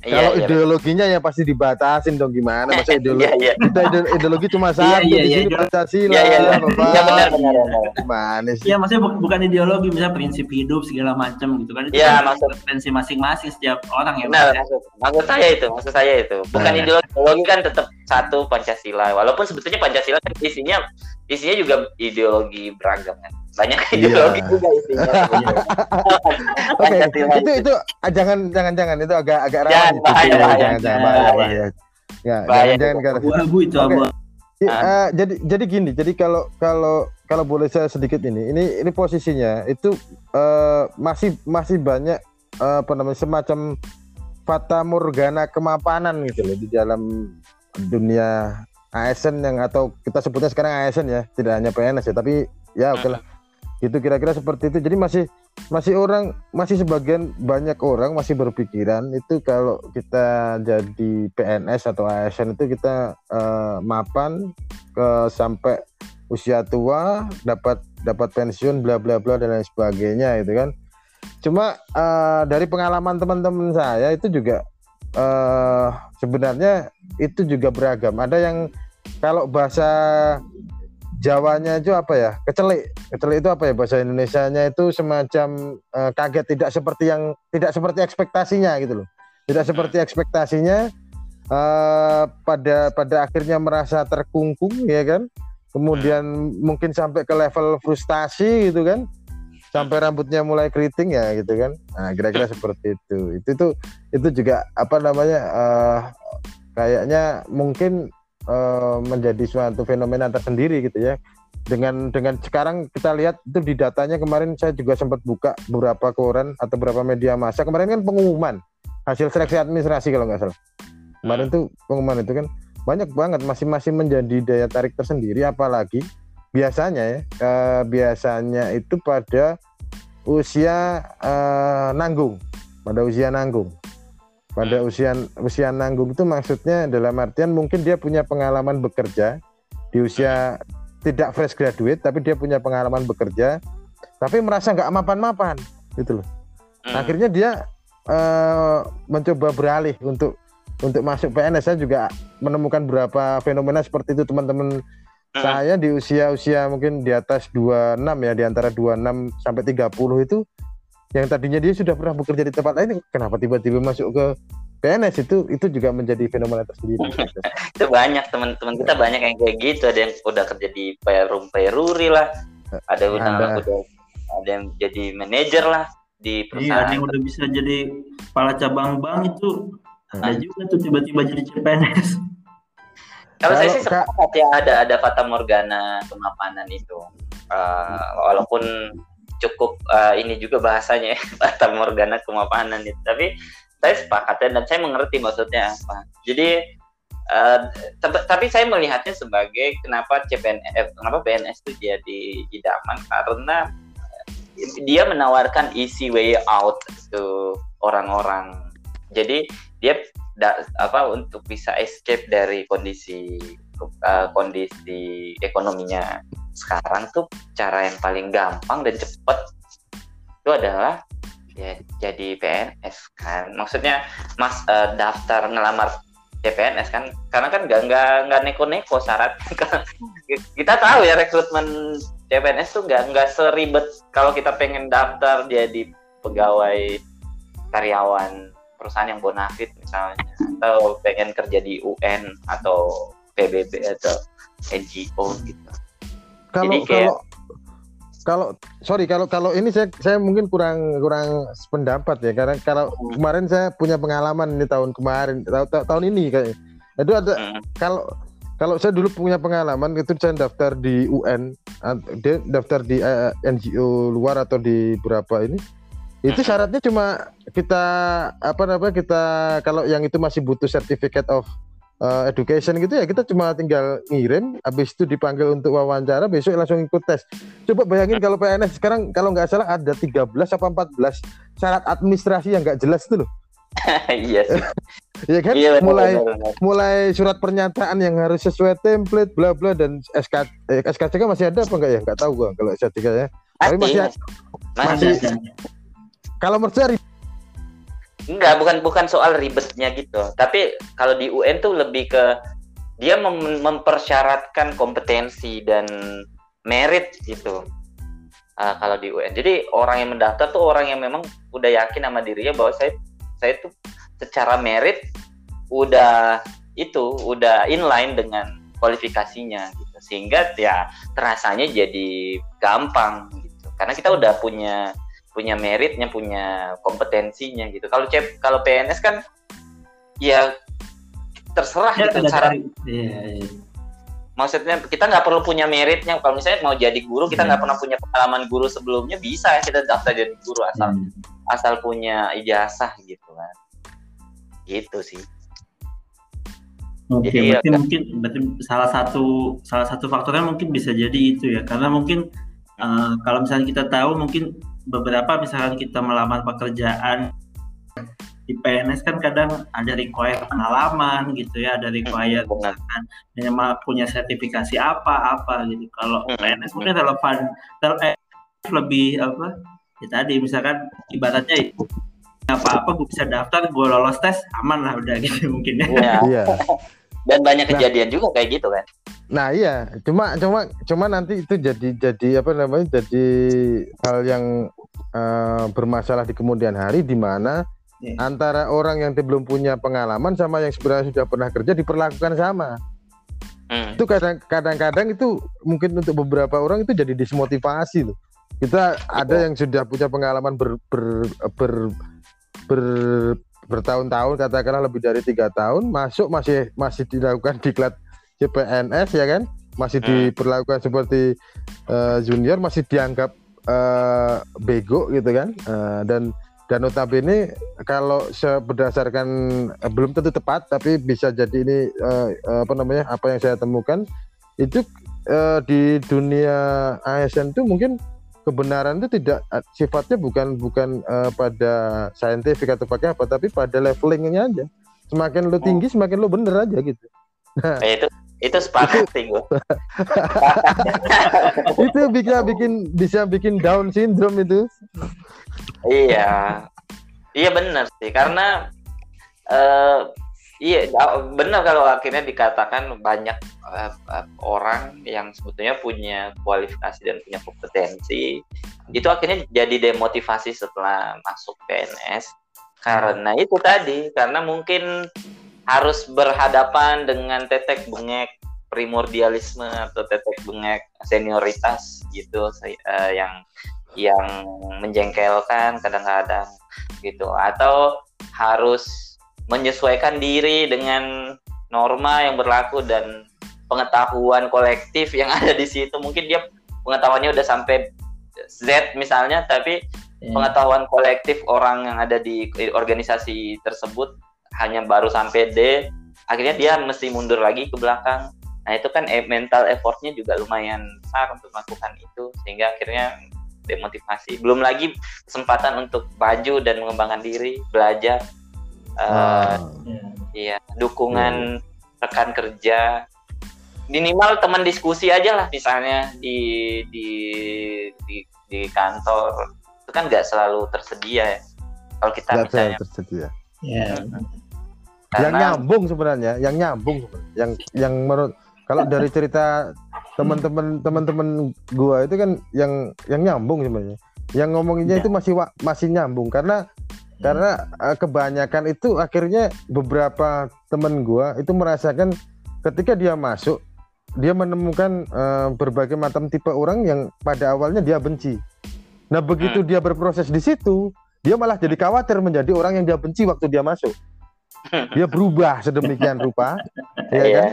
Iya, Kalau iya, ideologinya ya pasti dibatasin dong gimana masa [LAUGHS] ideologi iya, iya. kita ideologi cuma iya, satu iya, iya, di sini Pancasila iya, iya, iya. Bapak. Iya benar benar. Gimana sih? Iya maksudnya bukan ideologi misalnya prinsip hidup segala macam gitu kan itu ya, kan maksud prinsip masing-masing setiap orang ya. Benar, maksud, maksud saya itu, maksud saya itu. Bukan nah. ideologi, ideologi kan tetap satu Pancasila. Walaupun sebetulnya Pancasila kan isinya isinya juga ideologi beragam kan banyak ideologi yeah. juga isinya. [LAUGHS] Oke, okay. itu itu jangan jangan jangan itu agak agak rawan. Jangan, bahaya, bahaya, jangan, jangan, bahaya, bahaya. Ya, bahaya. jangan jangan abu-abu itu abu. Okay. Uh, jadi jadi gini, jadi kalau kalau kalau boleh saya sedikit ini, ini ini posisinya itu uh, masih masih banyak uh, apa namanya semacam fata morgana kemapanan gitu loh di dalam dunia ASN yang atau kita sebutnya sekarang ASN ya, tidak hanya PNS ya, tapi ya oke okay lah itu kira-kira seperti itu. Jadi masih masih orang masih sebagian banyak orang masih berpikiran itu kalau kita jadi PNS atau ASN itu kita uh, mapan ke sampai usia tua dapat dapat pensiun bla bla bla dan lain sebagainya itu kan. Cuma uh, dari pengalaman teman-teman saya itu juga uh, sebenarnya itu juga beragam. Ada yang kalau bahasa Jawanya itu apa ya? Kecelik. Kecelik itu apa ya bahasa Indonesianya itu semacam uh, kaget tidak seperti yang tidak seperti ekspektasinya gitu loh. Tidak seperti ekspektasinya uh, pada pada akhirnya merasa terkungkung ya kan. Kemudian mungkin sampai ke level frustasi gitu kan. Sampai rambutnya mulai keriting ya gitu kan. Nah, kira-kira seperti itu. Itu itu itu juga apa namanya uh, kayaknya mungkin uh, menjadi suatu fenomena tersendiri gitu ya. Dengan dengan sekarang kita lihat itu di datanya kemarin saya juga sempat buka beberapa koran atau beberapa media massa kemarin kan pengumuman hasil seleksi administrasi kalau nggak salah. Kemarin hmm. tuh pengumuman itu kan banyak banget masing-masing menjadi daya tarik tersendiri apalagi biasanya ya uh, biasanya itu pada usia uh, nanggung pada usia nanggung pada hmm. usia usia nanggung itu maksudnya dalam artian mungkin dia punya pengalaman bekerja di usia tidak fresh graduate tapi dia punya pengalaman bekerja tapi merasa nggak mapan-mapan gitu loh hmm. akhirnya dia uh, mencoba beralih untuk untuk masuk PNS saya juga menemukan beberapa fenomena seperti itu teman-teman hmm. saya di usia-usia mungkin di atas 26 ya di antara 26 sampai 30 itu yang tadinya dia sudah pernah bekerja di tempat lain kenapa tiba-tiba masuk ke PNS itu itu juga menjadi fenomena tersendiri. [LAUGHS] itu banyak teman-teman kita banyak yang kayak gitu. Ada yang udah kerja di Perum Peruri lah, ada yang udah ada yang jadi manajer lah di perusahaan. Iya, ada yang udah bisa jadi kepala cabang bank itu. Ada juga tuh tiba-tiba jadi CPNS kalau saya sih sepakat ya ada ada fata morgana kemapanan itu. Uh, walaupun cukup uh, ini juga bahasanya ya, [LAUGHS] morgana kemapanan itu. Tapi saya sepakat dan saya mengerti maksudnya apa jadi uh, tapi saya melihatnya sebagai kenapa CPNS eh, kenapa PNS itu jadi idaman karena dia menawarkan easy way out ke orang-orang. Jadi dia da, apa untuk bisa escape dari kondisi uh, kondisi ekonominya sekarang tuh cara yang paling gampang dan cepat itu adalah ya jadi PNS kan. Maksudnya mas uh, daftar ngelamar CPNS kan. Karena kan nggak nggak nggak neko-neko syarat. [LAUGHS] Kita tahu ya rekrutmen CPNS tuh nggak nggak seribet kalau kita pengen daftar jadi pegawai karyawan perusahaan yang bonafit misalnya. Atau pengen kerja di UN atau PBB atau NGO gitu. Kalau kayak, kalau kalau sorry kalau kalau ini saya saya mungkin kurang kurang pendapat ya karena kalau hmm. kemarin saya punya pengalaman ini tahun kemarin tahun, tahun ini kayak itu ada hmm. kalau kalau saya dulu punya pengalaman itu saya daftar di UN dia daftar di uh, eh, NGO luar atau di berapa ini itu syaratnya cuma kita apa namanya kita kalau yang itu masih butuh certificate of uh, education gitu ya kita cuma tinggal ngirim habis itu dipanggil untuk wawancara besok langsung ikut tes. Coba bayangin kalau PNS sekarang kalau nggak salah ada 13 apa 14 syarat administrasi yang nggak jelas itu loh. [LAUGHS] Iya sih. ya kan? Iya, benar, mulai benar, benar. mulai surat pernyataan yang harus sesuai template bla bla dan SK eh, SKCK masih ada apa enggak ya? Nggak tahu gua kalau SKCK ya. Tapi masih. masih, masih. Kalau saya enggak bukan bukan soal ribetnya gitu. Tapi kalau di UN tuh lebih ke dia mem mempersyaratkan kompetensi dan merit gitu. Uh, kalau di UN. Jadi orang yang mendaftar tuh orang yang memang udah yakin sama dirinya bahwa saya saya tuh secara merit udah itu udah inline dengan kualifikasinya gitu. Sehingga ya terasanya jadi gampang gitu. Karena kita udah punya punya meritnya punya kompetensinya gitu. Kalau cep kalau PNS kan ya terserah ya, gitu cara ya, ya. maksudnya kita nggak perlu punya meritnya. Kalau misalnya mau jadi guru kita nggak ya. pernah punya pengalaman guru sebelumnya bisa ya kita daftar jadi guru asal hmm. asal punya ijazah gitu kan. Gitu sih. Oke, jadi, berarti ya, mungkin berarti salah satu salah satu faktornya mungkin bisa jadi itu ya. Karena mungkin uh, kalau misalnya kita tahu mungkin beberapa misalkan kita melamar pekerjaan di PNS kan kadang ada require pengalaman gitu ya, ada require hmm, misalkan punya sertifikasi apa apa gitu. Kalau hmm. PNS mungkin relevan ter lebih apa? Ya tadi misalkan ibaratnya apa-apa gue bisa daftar, gue lolos tes, aman lah udah gitu [LAUGHS] mungkin ya. Iya. [LAUGHS] iya. Dan banyak nah. kejadian nah, juga kayak gitu kan. Nah iya, cuma cuma cuma nanti itu jadi jadi apa namanya jadi hal yang uh, bermasalah di kemudian hari di mana yeah. antara orang yang belum punya pengalaman sama yang sebenarnya sudah pernah kerja diperlakukan sama. Hmm. Itu kadang-kadang itu mungkin untuk beberapa orang itu jadi dismotivasi loh. Kita ada yang sudah punya pengalaman ber, ber, ber, ber bertahun-tahun katakanlah lebih dari tiga tahun masuk masih masih dilakukan diklat CPNS ya kan masih hmm. diperlakukan seperti uh, junior masih dianggap uh, bego gitu kan uh, dan dan notabene kalau berdasarkan uh, belum tentu tepat tapi bisa jadi ini uh, apa namanya apa yang saya temukan itu uh, di dunia ASN itu mungkin kebenaran itu tidak eh, sifatnya bukan bukan uh, pada saintifik atau pakai apa tapi pada levelingnya aja. Semakin lo tinggi oh. semakin lo bener aja gitu. Nah, [LAUGHS] itu itu sepakat sih gue [LAUGHS] itu bisa bikin bisa bikin down syndrome itu. Iya. Iya benar sih. Karena uh, iya benar kalau akhirnya dikatakan banyak uh, orang yang sebetulnya punya kualifikasi dan punya kompetensi itu akhirnya jadi demotivasi setelah masuk PNS karena itu tadi karena mungkin harus berhadapan dengan tetek bengek primordialisme atau tetek bengek senioritas gitu uh, yang yang menjengkelkan kadang-kadang gitu. Atau harus menyesuaikan diri dengan norma yang berlaku dan pengetahuan kolektif yang [LAUGHS] ada di situ. Mungkin dia pengetahuannya udah sampai Z misalnya tapi yeah. pengetahuan kolektif orang yang ada di organisasi tersebut hanya baru sampai D akhirnya dia mesti mundur lagi ke belakang. Nah itu kan eh, mental effortnya juga lumayan besar untuk melakukan itu sehingga akhirnya demotivasi. Belum lagi kesempatan untuk maju dan mengembangkan diri belajar uh, iya dukungan yeah. rekan kerja minimal teman diskusi aja lah misalnya di di di, di kantor itu kan nggak selalu tersedia ya kalau kita gak misalnya tersedia yeah. Karena, yang nyambung sebenarnya yang nyambung sebenarnya yang yang menurut kalau dari cerita teman-teman teman-teman gua itu kan yang yang nyambung sebenarnya. Yang ngomonginnya ya. itu masih masih nyambung karena hmm. Karena uh, kebanyakan itu akhirnya beberapa teman gua itu merasakan ketika dia masuk dia menemukan uh, berbagai macam tipe orang yang pada awalnya dia benci. Nah, begitu hmm. dia berproses di situ, dia malah jadi khawatir menjadi orang yang dia benci waktu dia masuk. Dia berubah sedemikian rupa, [LAUGHS] ya kan?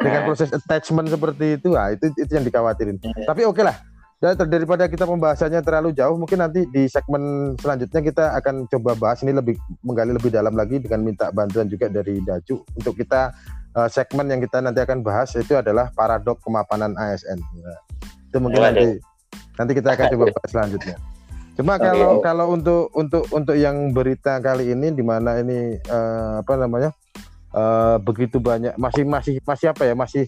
dengan proses attachment seperti itu, ah itu itu yang dikhawatirin. Yeah. Tapi oke okay lah. Daripada kita pembahasannya terlalu jauh, mungkin nanti di segmen selanjutnya kita akan coba bahas ini lebih menggali lebih dalam lagi dengan minta bantuan juga dari Daju untuk kita uh, segmen yang kita nanti akan bahas itu adalah paradok kemapanan ASN. Nah, itu mungkin nanti nanti kita akan coba bahas selanjutnya. Cuma okay. kalau kalau untuk untuk untuk yang berita kali ini di mana ini uh, apa namanya? uh, begitu banyak masih masih masih apa ya masih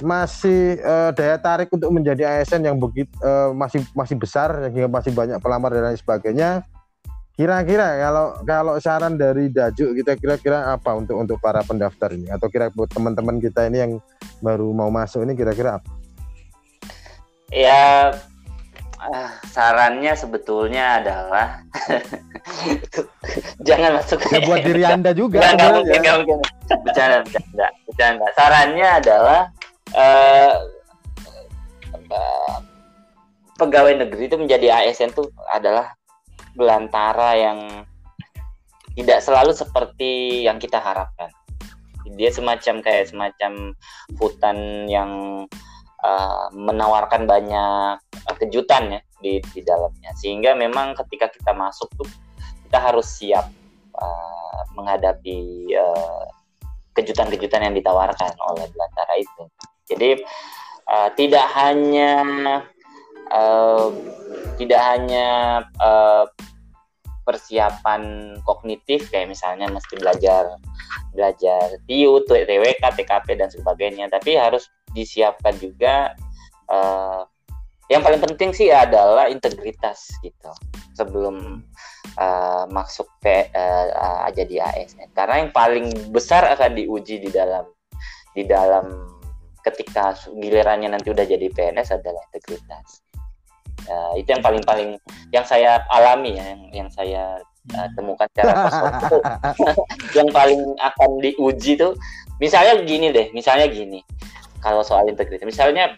masih uh, daya tarik untuk menjadi ASN yang begitu uh, masih masih besar sehingga masih banyak pelamar dan lain sebagainya. Kira-kira kalau kalau saran dari Daju kita kira-kira apa untuk untuk para pendaftar ini atau kira buat teman-teman kita ini yang baru mau masuk ini kira-kira apa? Ya uh, sarannya sebetulnya adalah [LAUGHS] jangan masuk ya buat diri [LAUGHS] anda juga nggak mungkin nggak mungkin bercanda bercanda bercanda sarannya adalah uh, pegawai negeri itu menjadi ASN itu adalah belantara yang tidak selalu seperti yang kita harapkan. Dia semacam kayak semacam hutan yang uh, menawarkan banyak uh, kejutan ya di di dalamnya. Sehingga memang ketika kita masuk tuh kita harus siap uh, menghadapi kejutan-kejutan yang ditawarkan oleh belantara itu jadi uh, tidak hanya uh, tidak hanya uh, persiapan kognitif kayak misalnya mesti belajar belajar TIU, TWK, TKP dan sebagainya, tapi harus disiapkan juga uh, yang paling penting sih adalah integritas gitu sebelum uh, masuk P, uh, jadi ASN karena yang paling besar akan diuji di dalam di dalam ketika gilirannya nanti udah jadi PNS adalah integritas. Uh, itu yang paling paling yang saya alami ya yang yang saya uh, temukan secara personal. Itu [LAUGHS] yang paling akan diuji tuh misalnya gini deh misalnya gini. Kalau soal integritas misalnya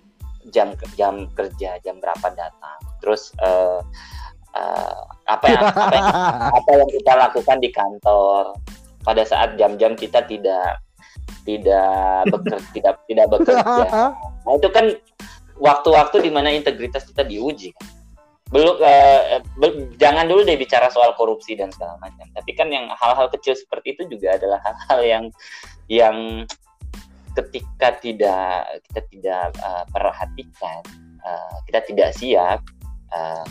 jam jam kerja jam berapa datang terus uh, uh, apa yang apa yang, [LAUGHS] apa yang kita lakukan di kantor. Pada saat jam-jam kita tidak tidak bekerja [LAUGHS] tidak tidak bekerja. [LAUGHS] Nah itu kan waktu-waktu di mana integritas kita diuji kan. Belum uh, be, jangan dulu deh bicara soal korupsi dan segala macam. Tapi kan yang hal-hal kecil seperti itu juga adalah hal-hal yang yang ketika tidak kita tidak uh, perhatikan uh, kita tidak siap uh,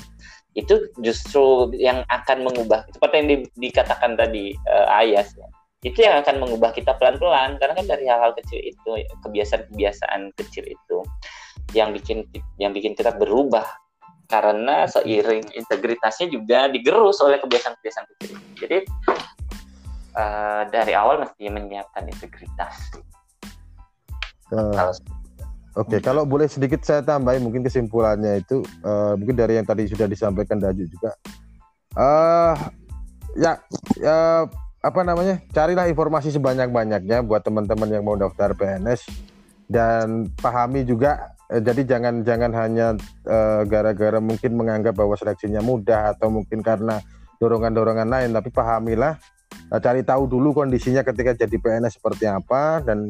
itu justru yang akan mengubah. Seperti yang di, dikatakan tadi uh, Ayas ya itu yang akan mengubah kita pelan-pelan karena kan dari hal-hal kecil itu kebiasaan-kebiasaan kecil itu yang bikin yang bikin kita berubah karena seiring integritasnya juga digerus oleh kebiasaan-kebiasaan kecil. Jadi uh, dari awal mesti menyiapkan integritas. Uh, Oke, okay. kalau boleh sedikit saya tambahin mungkin kesimpulannya itu uh, mungkin dari yang tadi sudah disampaikan Daju juga. Uh, ya, ya apa namanya? Carilah informasi sebanyak-banyaknya buat teman-teman yang mau daftar PNS dan pahami juga eh, jadi jangan jangan hanya eh, gara-gara mungkin menganggap bahwa seleksinya mudah atau mungkin karena dorongan-dorongan lain tapi pahamilah uh, cari tahu dulu kondisinya ketika jadi PNS seperti apa dan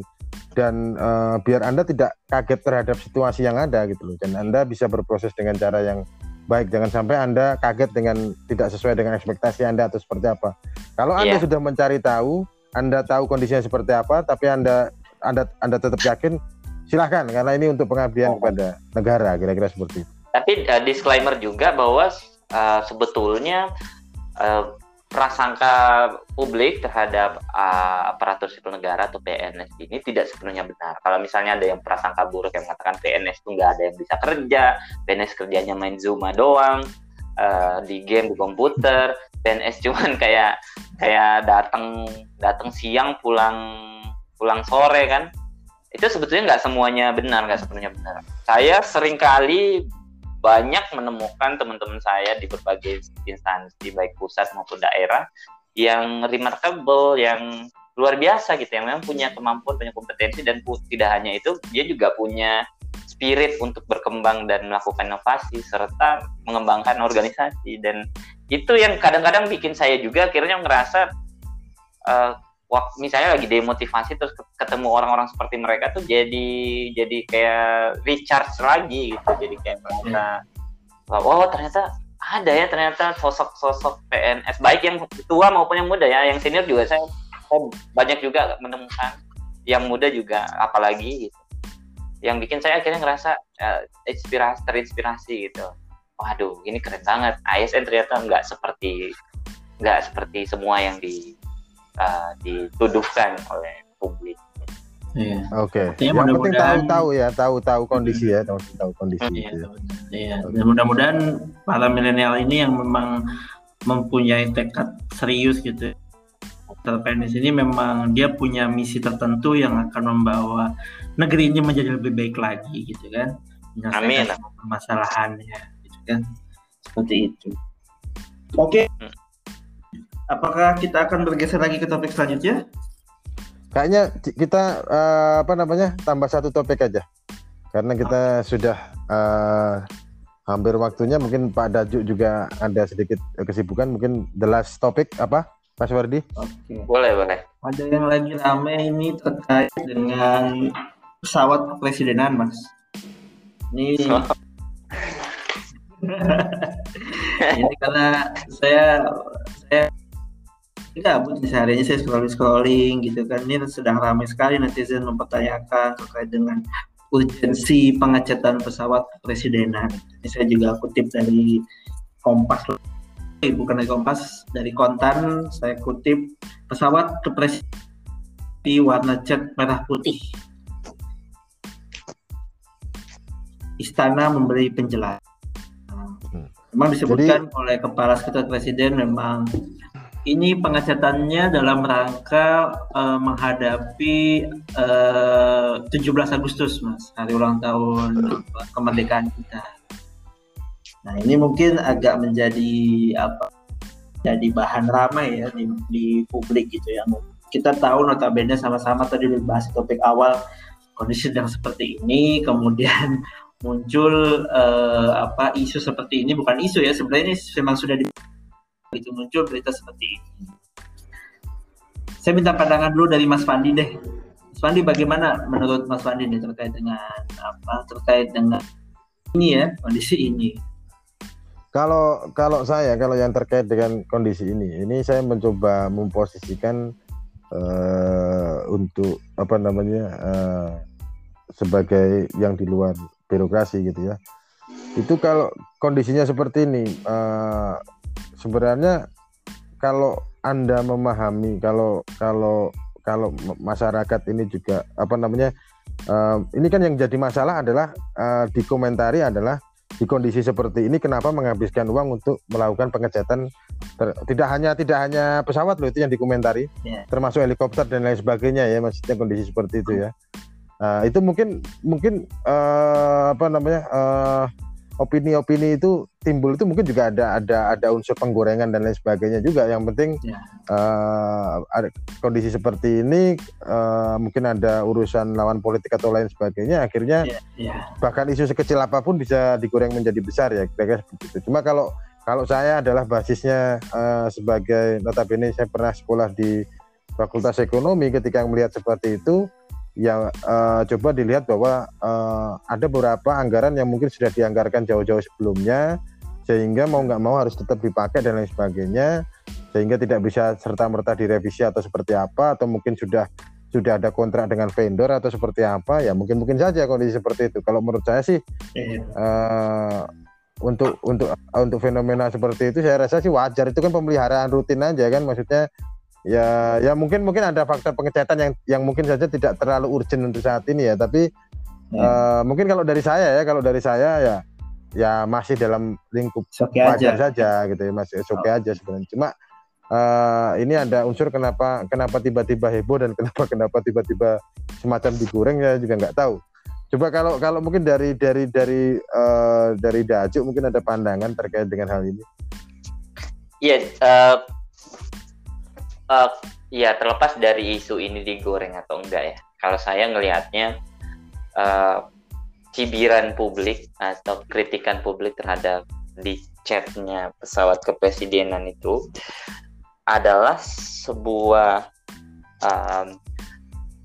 dan uh, biar anda tidak kaget terhadap situasi yang ada gitu loh dan anda bisa berproses dengan cara yang baik jangan sampai anda kaget dengan tidak sesuai dengan ekspektasi anda atau seperti apa kalau anda yeah. sudah mencari tahu anda tahu kondisinya seperti apa tapi anda anda anda tetap yakin silahkan karena ini untuk pengabdian oh. kepada negara kira-kira seperti itu tapi uh, disclaimer juga bahwa uh, sebetulnya uh, prasangka publik terhadap uh, aparatur sipil negara atau PNS ini tidak sepenuhnya benar. Kalau misalnya ada yang prasangka buruk yang mengatakan PNS itu nggak ada yang bisa kerja, PNS kerjanya main Zuma doang, uh, di game di komputer, PNS [LAUGHS] cuman kayak kayak datang datang siang pulang pulang sore kan. Itu sebetulnya nggak semuanya benar, nggak sepenuhnya benar. Saya sering kali banyak menemukan teman-teman saya di berbagai instansi baik pusat maupun daerah yang remarkable, yang luar biasa gitu, yang memang punya kemampuan, punya kompetensi dan tidak hanya itu, dia juga punya spirit untuk berkembang dan melakukan inovasi serta mengembangkan organisasi dan itu yang kadang-kadang bikin saya juga akhirnya ngerasa uh, waktu misalnya lagi demotivasi terus ketemu orang-orang seperti mereka tuh jadi jadi kayak recharge lagi gitu. Jadi kayak merasa oh ternyata ada ya ternyata sosok-sosok PNS baik yang tua maupun yang muda ya. Yang senior juga saya, saya banyak juga menemukan yang muda juga apalagi gitu. Yang bikin saya akhirnya ngerasa uh, inspirasi terinspirasi gitu. Waduh ini keren banget. ASN ternyata nggak seperti nggak seperti semua yang di uh, dituduhkan oleh publik. Iya. Oke. Okay. Yang penting tahu-tahu ya, tahu-tahu kondisi ya, tahu-tahu kondisi. Iya. Ya. Iya. Dan mudah-mudahan para milenial ini yang memang mempunyai tekad serius gitu. PNS ini memang dia punya misi tertentu yang akan membawa negeri ini menjadi lebih baik lagi gitu kan. Amin. Permasalahannya gitu kan. Seperti itu. Oke. Okay. Apakah kita akan bergeser lagi ke topik selanjutnya? Kayaknya kita uh, apa namanya tambah satu topik aja, karena kita okay. sudah uh, hampir waktunya. Mungkin Pak Daju juga ada sedikit kesibukan. Mungkin the last topik apa, Mas Wardi? Oke. Okay. Boleh boleh. Ada yang lagi rame ini terkait dengan pesawat kepresidenan, Mas. Ini. [LAUGHS] ini karena saya saya gabut nih seharinya saya scrolling scrolling gitu kan. Ini sedang ramai sekali netizen mempertanyakan terkait dengan urgensi pengecetan pesawat kepresidenan. Ini saya juga kutip dari Kompas. Bukan dari Kompas dari Kontan. Saya kutip pesawat kepresidenan di warna cat merah putih. Istana memberi penjelasan. Hmm. memang disebutkan Jadi, oleh kepala sekretariat presiden memang ini pengecatannya dalam rangka uh, menghadapi uh, 17 Agustus, Mas, hari ulang tahun kemerdekaan kita. Nah, ini mungkin agak menjadi apa? Jadi bahan ramai ya di, di publik gitu ya. Kita tahu notabene sama-sama tadi dibahas topik awal kondisi sedang seperti ini, kemudian [LAUGHS] muncul uh, apa isu seperti ini bukan isu ya sebenarnya ini memang sudah di itu muncul berita seperti ini. Saya minta pandangan dulu dari Mas Fandi deh. Mas Fandi bagaimana menurut Mas Fandi nih terkait dengan apa? Terkait dengan ini ya kondisi ini. Kalau kalau saya kalau yang terkait dengan kondisi ini, ini saya mencoba memposisikan uh, untuk apa namanya uh, sebagai yang di luar birokrasi gitu ya. Itu kalau kondisinya seperti ini, uh, sebenarnya kalau anda memahami kalau kalau kalau masyarakat ini juga apa namanya uh, ini kan yang jadi masalah adalah uh, dikomentari adalah di kondisi seperti ini kenapa menghabiskan uang untuk melakukan pengecatan ter, tidak hanya tidak hanya pesawat loh itu yang dikomentari yeah. termasuk helikopter dan lain sebagainya ya maksudnya kondisi seperti itu ya uh, itu mungkin mungkin uh, apa namanya uh, opini-opini itu timbul itu mungkin juga ada ada ada unsur penggorengan dan lain sebagainya juga. Yang penting ya. uh, ada kondisi seperti ini uh, mungkin ada urusan lawan politik atau lain sebagainya. Akhirnya ya, ya. bahkan isu sekecil apa pun bisa digoreng menjadi besar ya kira-kira seperti itu. Cuma kalau kalau saya adalah basisnya uh, sebagai notabene saya pernah sekolah di Fakultas Ekonomi ketika melihat seperti itu ya uh, coba dilihat bahwa uh, ada beberapa anggaran yang mungkin sudah dianggarkan jauh-jauh sebelumnya sehingga mau nggak mau harus tetap dipakai dan lain sebagainya sehingga tidak bisa serta merta direvisi atau seperti apa atau mungkin sudah sudah ada kontrak dengan vendor atau seperti apa ya mungkin mungkin saja kondisi seperti itu. Kalau menurut saya sih uh, untuk untuk untuk fenomena seperti itu saya rasa sih wajar. Itu kan pemeliharaan rutin aja kan maksudnya ya ya mungkin mungkin ada faktor pengecatan yang yang mungkin saja tidak terlalu urgent untuk saat ini ya tapi ya. Uh, mungkin kalau dari saya ya kalau dari saya ya ya masih dalam lingkup wajar saja gitu ya masih oke okay oh. aja sebenarnya cuma uh, ini ada unsur kenapa kenapa tiba-tiba heboh dan kenapa kenapa tiba-tiba semacam digoreng ya juga nggak tahu. Coba kalau kalau mungkin dari dari dari uh, dari Dajuk mungkin ada pandangan terkait dengan hal ini. Iya, uh, uh, ya terlepas dari isu ini digoreng atau enggak ya. Kalau saya ngelihatnya uh, cibiran publik atau kritikan publik terhadap di chatnya pesawat kepresidenan itu adalah sebuah um,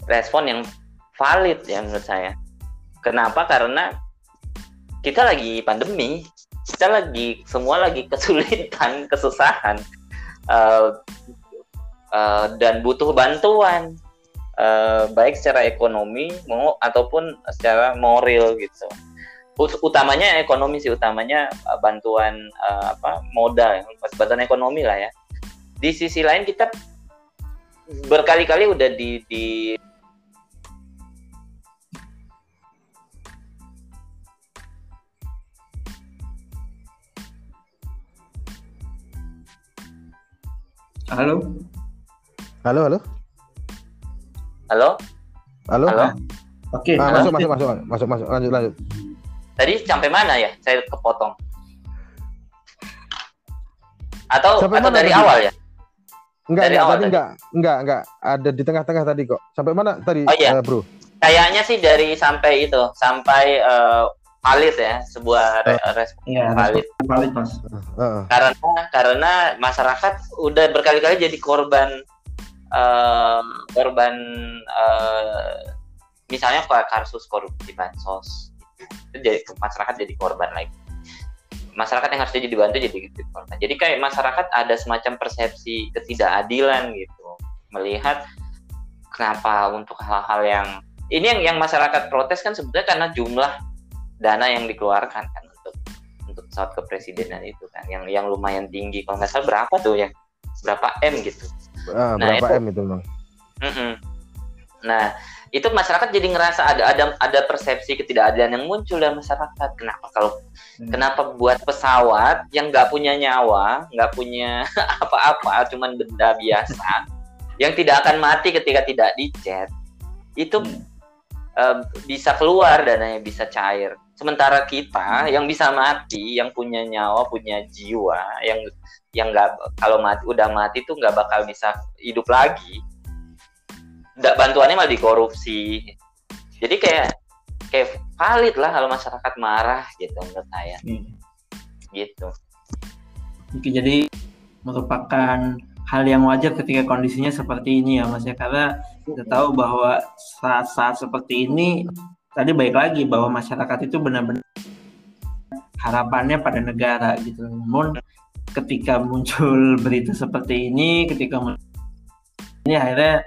respon yang valid ya menurut saya. Kenapa? Karena kita lagi pandemi, kita lagi semua lagi kesulitan, [LAUGHS] kesusahan, uh, uh, dan butuh bantuan, uh, baik secara ekonomi mau ataupun secara moral gitu. Utamanya ekonomi sih, utamanya uh, bantuan uh, apa modal, bantuan ekonomi lah ya di sisi lain kita berkali-kali udah di, di Halo. Halo, halo. Halo. Halo. Halo. Oke. Ah, masuk, masuk, masuk, masuk, masuk, lanjut, lanjut. Tadi sampai mana ya? Saya kepotong. Atau sampai atau dari awal ya? Enggak, dari enggak, awal tadi enggak, enggak, enggak. Ada di tengah-tengah tadi kok. Sampai mana tadi, oh, iya. uh, Bro? Kayaknya sih dari sampai itu, sampai uh, valid ya, sebuah uh, respon iya, valid. Valid, Mas. Uh, karena karena masyarakat udah berkali-kali jadi korban uh, korban uh, misalnya kasus korupsi bansos. Itu jadi masyarakat jadi korban lagi. Masyarakat yang harusnya jadi dibantu jadi gitu. Nah, jadi kayak masyarakat ada semacam persepsi ketidakadilan gitu. Melihat kenapa untuk hal-hal yang ini yang yang masyarakat protes kan sebetulnya karena jumlah dana yang dikeluarkan kan untuk untuk pesawat kepresidenan itu kan. Yang yang lumayan tinggi. Kalau nggak salah berapa tuh ya? Berapa m gitu ah, nah, berapa itu, m itu bang mm -mm. nah itu masyarakat jadi ngerasa ada ada ada persepsi ketidakadilan yang muncul dalam masyarakat kenapa kalau hmm. kenapa buat pesawat yang nggak punya nyawa nggak punya [LAUGHS] apa-apa cuman benda biasa [LAUGHS] yang tidak akan mati ketika tidak dicet itu hmm. uh, bisa keluar dananya bisa cair sementara kita yang bisa mati yang punya nyawa punya jiwa yang yang nggak kalau mati udah mati tuh nggak bakal bisa hidup lagi. Nggak bantuannya malah dikorupsi. Jadi kayak kayak valid lah kalau masyarakat marah gitu menurut saya. Hmm. gitu. Oke, jadi merupakan hal yang wajar ketika kondisinya seperti ini ya mas ya. Karena kita tahu bahwa saat-saat seperti ini tadi baik lagi bahwa masyarakat itu benar-benar harapannya pada negara gitu. Namun ketika muncul [LAUGHS] berita seperti ini ketika ini akhirnya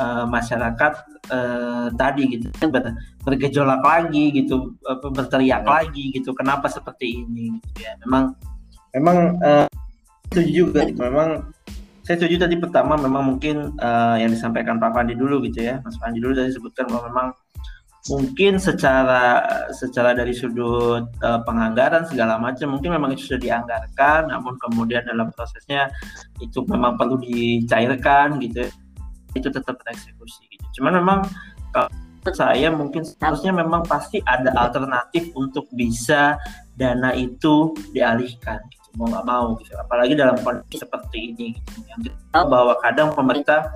uh, masyarakat uh, tadi gitu ber, bergejolak lagi gitu berteriak hmm. lagi gitu kenapa seperti ini gitu ya memang memang uh, setuju juga gitu. memang saya setuju tadi pertama memang mungkin uh, yang disampaikan Pak Pandi dulu gitu ya Mas Pandi dulu tadi sebutkan bahwa memang mungkin secara secara dari sudut uh, penganggaran segala macam mungkin memang itu sudah dianggarkan namun kemudian dalam prosesnya itu memang perlu dicairkan gitu itu tetap tereksekusi gitu. Cuman memang kalau saya mungkin seharusnya memang pasti ada alternatif untuk bisa dana itu dialihkan gitu. mau nggak mau gitu. Apalagi dalam kondisi seperti ini gitu. Yang kita bahwa kadang pemerintah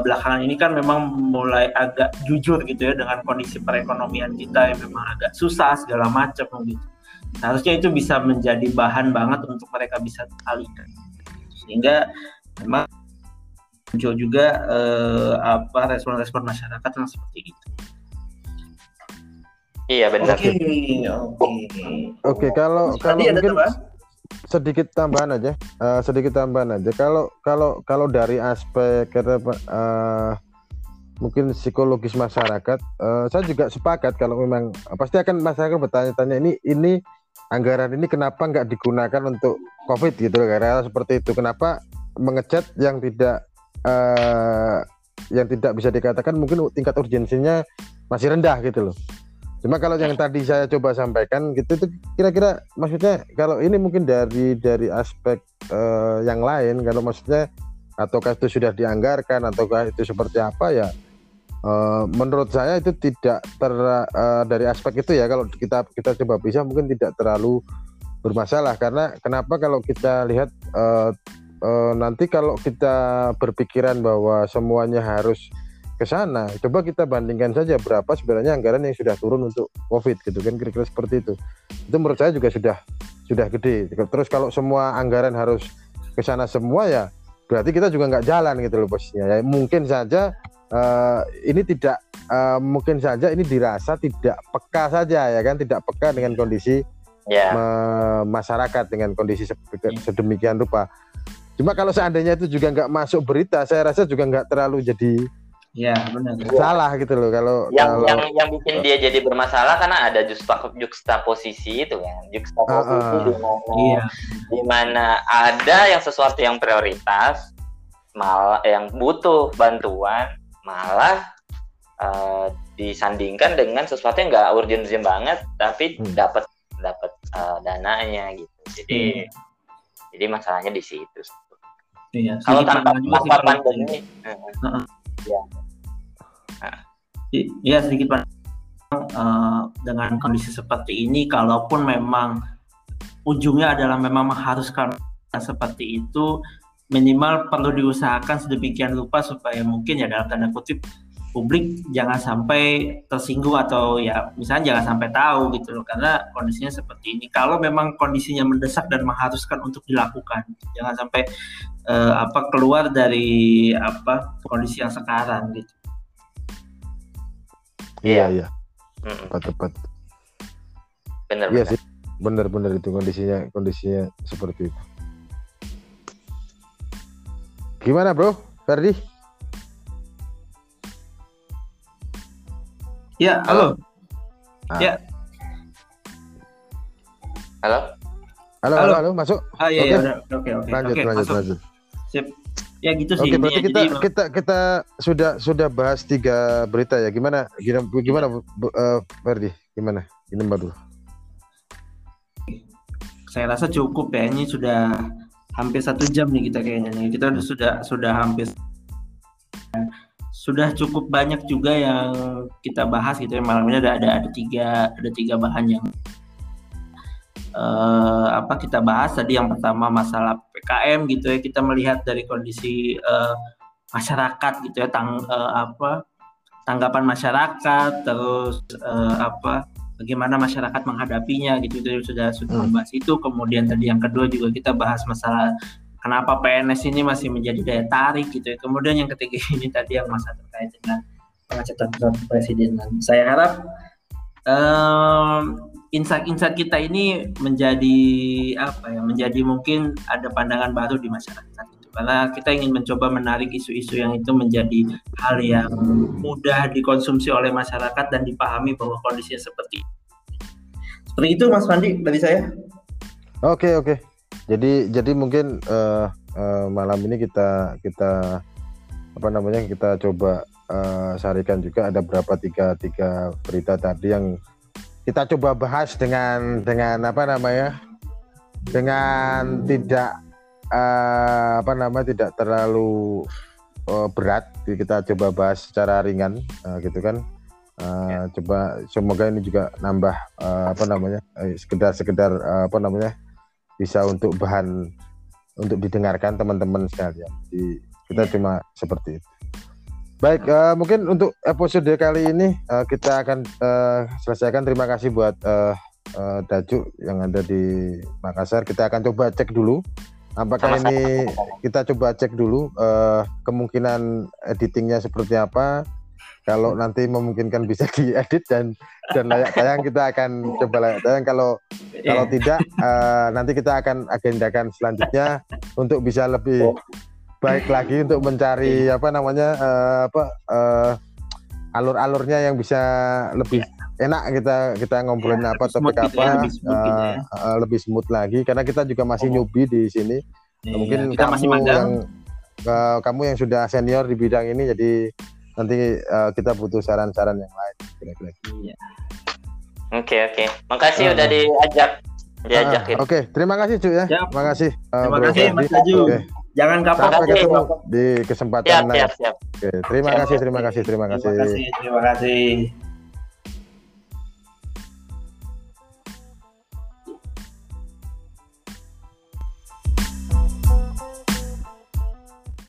belakangan ini kan memang mulai agak jujur gitu ya dengan kondisi perekonomian kita yang memang agak susah segala macam gitu. Harusnya itu bisa menjadi bahan banget untuk mereka bisa alihkan. Sehingga memang muncul juga eh, apa respon-respon masyarakat yang seperti itu. Iya benar. Oke, oke. Oke, kalau kalau Tadi ada mungkin? Sedikit tambahan aja, eh, sedikit tambahan aja. Kalau kalau kalau dari aspek eh, mungkin psikologis masyarakat, eh, saya juga sepakat kalau memang eh, pasti akan masyarakat bertanya-tanya ini ini anggaran ini kenapa nggak digunakan untuk COVID gitu karena seperti itu. Kenapa mengecat yang tidak eh, yang tidak bisa dikatakan mungkin tingkat urgensinya masih rendah gitu loh. Cuma kalau yang tadi saya coba sampaikan gitu itu kira-kira maksudnya kalau ini mungkin dari dari aspek eh, yang lain kalau maksudnya ataukah itu sudah dianggarkan ataukah itu seperti apa ya eh, menurut saya itu tidak ter eh, dari aspek itu ya kalau kita kita coba bisa mungkin tidak terlalu bermasalah. Karena kenapa kalau kita lihat eh, eh, nanti kalau kita berpikiran bahwa semuanya harus ke sana. Coba kita bandingkan saja berapa sebenarnya anggaran yang sudah turun untuk COVID gitu kan kira-kira seperti itu. Itu menurut saya juga sudah sudah gede. Terus kalau semua anggaran harus ke sana semua ya berarti kita juga nggak jalan gitu loh posisinya. Ya mungkin saja eh, ini tidak eh, mungkin saja ini dirasa tidak peka saja ya kan tidak peka dengan kondisi Ya. me- masyarakat dengan kondisi se- sedemikian rupa. Cuma kalau seandainya itu juga nggak masuk berita, saya rasa juga nggak terlalu jadi Ya, benar. salah gitu loh kalau yang kalau yang yang bikin dia jadi bermasalah karena ada juxta juxtaposisi itu kan juxtaposisi Ah, ah. di mana Iya. di mana ada yang sesuatu yang prioritas malah yang butuh bantuan malah eh, disandingkan dengan sesuatu yang nggak urgent-urgent banget tapi Hmm. dapat dapat eh, dananya gitu jadi jadi masalahnya di situ Iya. kalau tanpa perlu. pandemi eh, I- Iya sedikit Pak. Eh, dengan kondisi seperti ini, kalaupun memang ujungnya adalah memang mengharuskan seperti itu, minimal perlu diusahakan sedemikian rupa supaya mungkin ya dalam tanda kutip publik jangan sampai tersinggung atau ya misalnya jangan sampai tahu gitu loh karena kondisinya seperti ini. Kalau memang kondisinya mendesak dan mengharuskan untuk dilakukan, jangan sampai eh, apa keluar dari apa kondisi yang sekarang gitu. Iya iya mm, tepat tepat bener iya bener sih benar-benar itu kondisinya kondisinya seperti itu gimana bro Ferdi Ya, halo. Ah. Ya. halo halo halo, Halo. halo masuk Ah iya Oke. iya udah. oke oke. lanjut Oke, lanjut masuk. lanjut Sip. Ya gitu sih Oke, berarti kita Jadi kita kita sudah sudah bahas tiga berita ya. Gimana gimana, gimana Ferdi? Gimana? Ini baru. saya rasa cukup ya ini sudah hampir satu jam nih kita kayaknya nih kita udah- sudah sudah hampir sudah cukup banyak juga yang kita bahas gitu ya malam ini ada ada ada tiga ada tiga bahan yang eh, apa kita bahas tadi yang pertama masalah PKM gitu ya. Kita melihat dari kondisi eh, masyarakat gitu ya tang eh, apa tanggapan masyarakat terus eh, apa bagaimana masyarakat menghadapinya gitu. Itu sudah sudah Hmm. membahas itu. Kemudian tadi yang kedua juga kita bahas masalah kenapa PNS ini masih menjadi daya tarik gitu ya. Kemudian yang ketiga [LAUGHS] ini tadi yang masalah terkait dengan pengecetan surat presiden. Saya harap em, insight-insight kita ini menjadi apa ya menjadi mungkin ada pandangan baru di masyarakat. Itu karena kita ingin mencoba menarik isu-isu yang itu menjadi hal yang mudah dikonsumsi oleh masyarakat dan dipahami bahwa kondisinya seperti seperti itu Mas Fandi dari saya. Oke oke. Jadi jadi mungkin eh, eh, malam ini kita kita apa namanya kita coba eh, sarikan juga. Ada berapa tiga tiga berita tadi yang kita coba bahas dengan dengan apa namanya? Dengan tidak eh, apa namanya tidak terlalu eh, berat. Kita coba bahas secara ringan eh, gitu kan? Eh, coba semoga ini juga nambah eh, apa namanya sekedar sekedar eh, apa namanya bisa untuk bahan untuk didengarkan teman-teman sekalian. Jadi kita cuma seperti itu. Baik, eh, mungkin untuk episode kali ini eh, kita akan eh, selesaikan. Terima kasih buat eh, uh, Dajuk yang ada di Makassar. Kita akan coba cek dulu apakah Sama-sama. ini kita coba cek dulu uh, kemungkinan editingnya seperti apa. Kalau nanti memungkinkan bisa [LAUGHS] diedit dan dan layak tayang kita akan coba layak tayang. Kalau kalau Iya. tidak uh, nanti kita akan agendakan selanjutnya untuk bisa lebih baik lagi untuk mencari apa namanya uh, apa uh, alur-alurnya yang bisa lebih enak kita kita ngobrolin Ya, apa topik ya, apa lebih smooth uh, uh, lebih smooth lagi karena kita juga masih Oh. newbie di sini Iya, mungkin kita kamu masih yang uh, kamu yang sudah senior di bidang ini jadi nanti uh, kita butuh saran-saran yang lain kira-kira Iya. Oke oke. Makasih Ah. udah diajak diajak Ah, Oke, terima kasih Cuk ya. Siap. Terima kasih. uh, Terima kasih Mas. Jangan kapok. Sampai ketemu di kesempatan Siap lain. siap siap. Oke, terima Siap. kasih, terima kasih, terima kasih. Terima kasih. Terima kasih.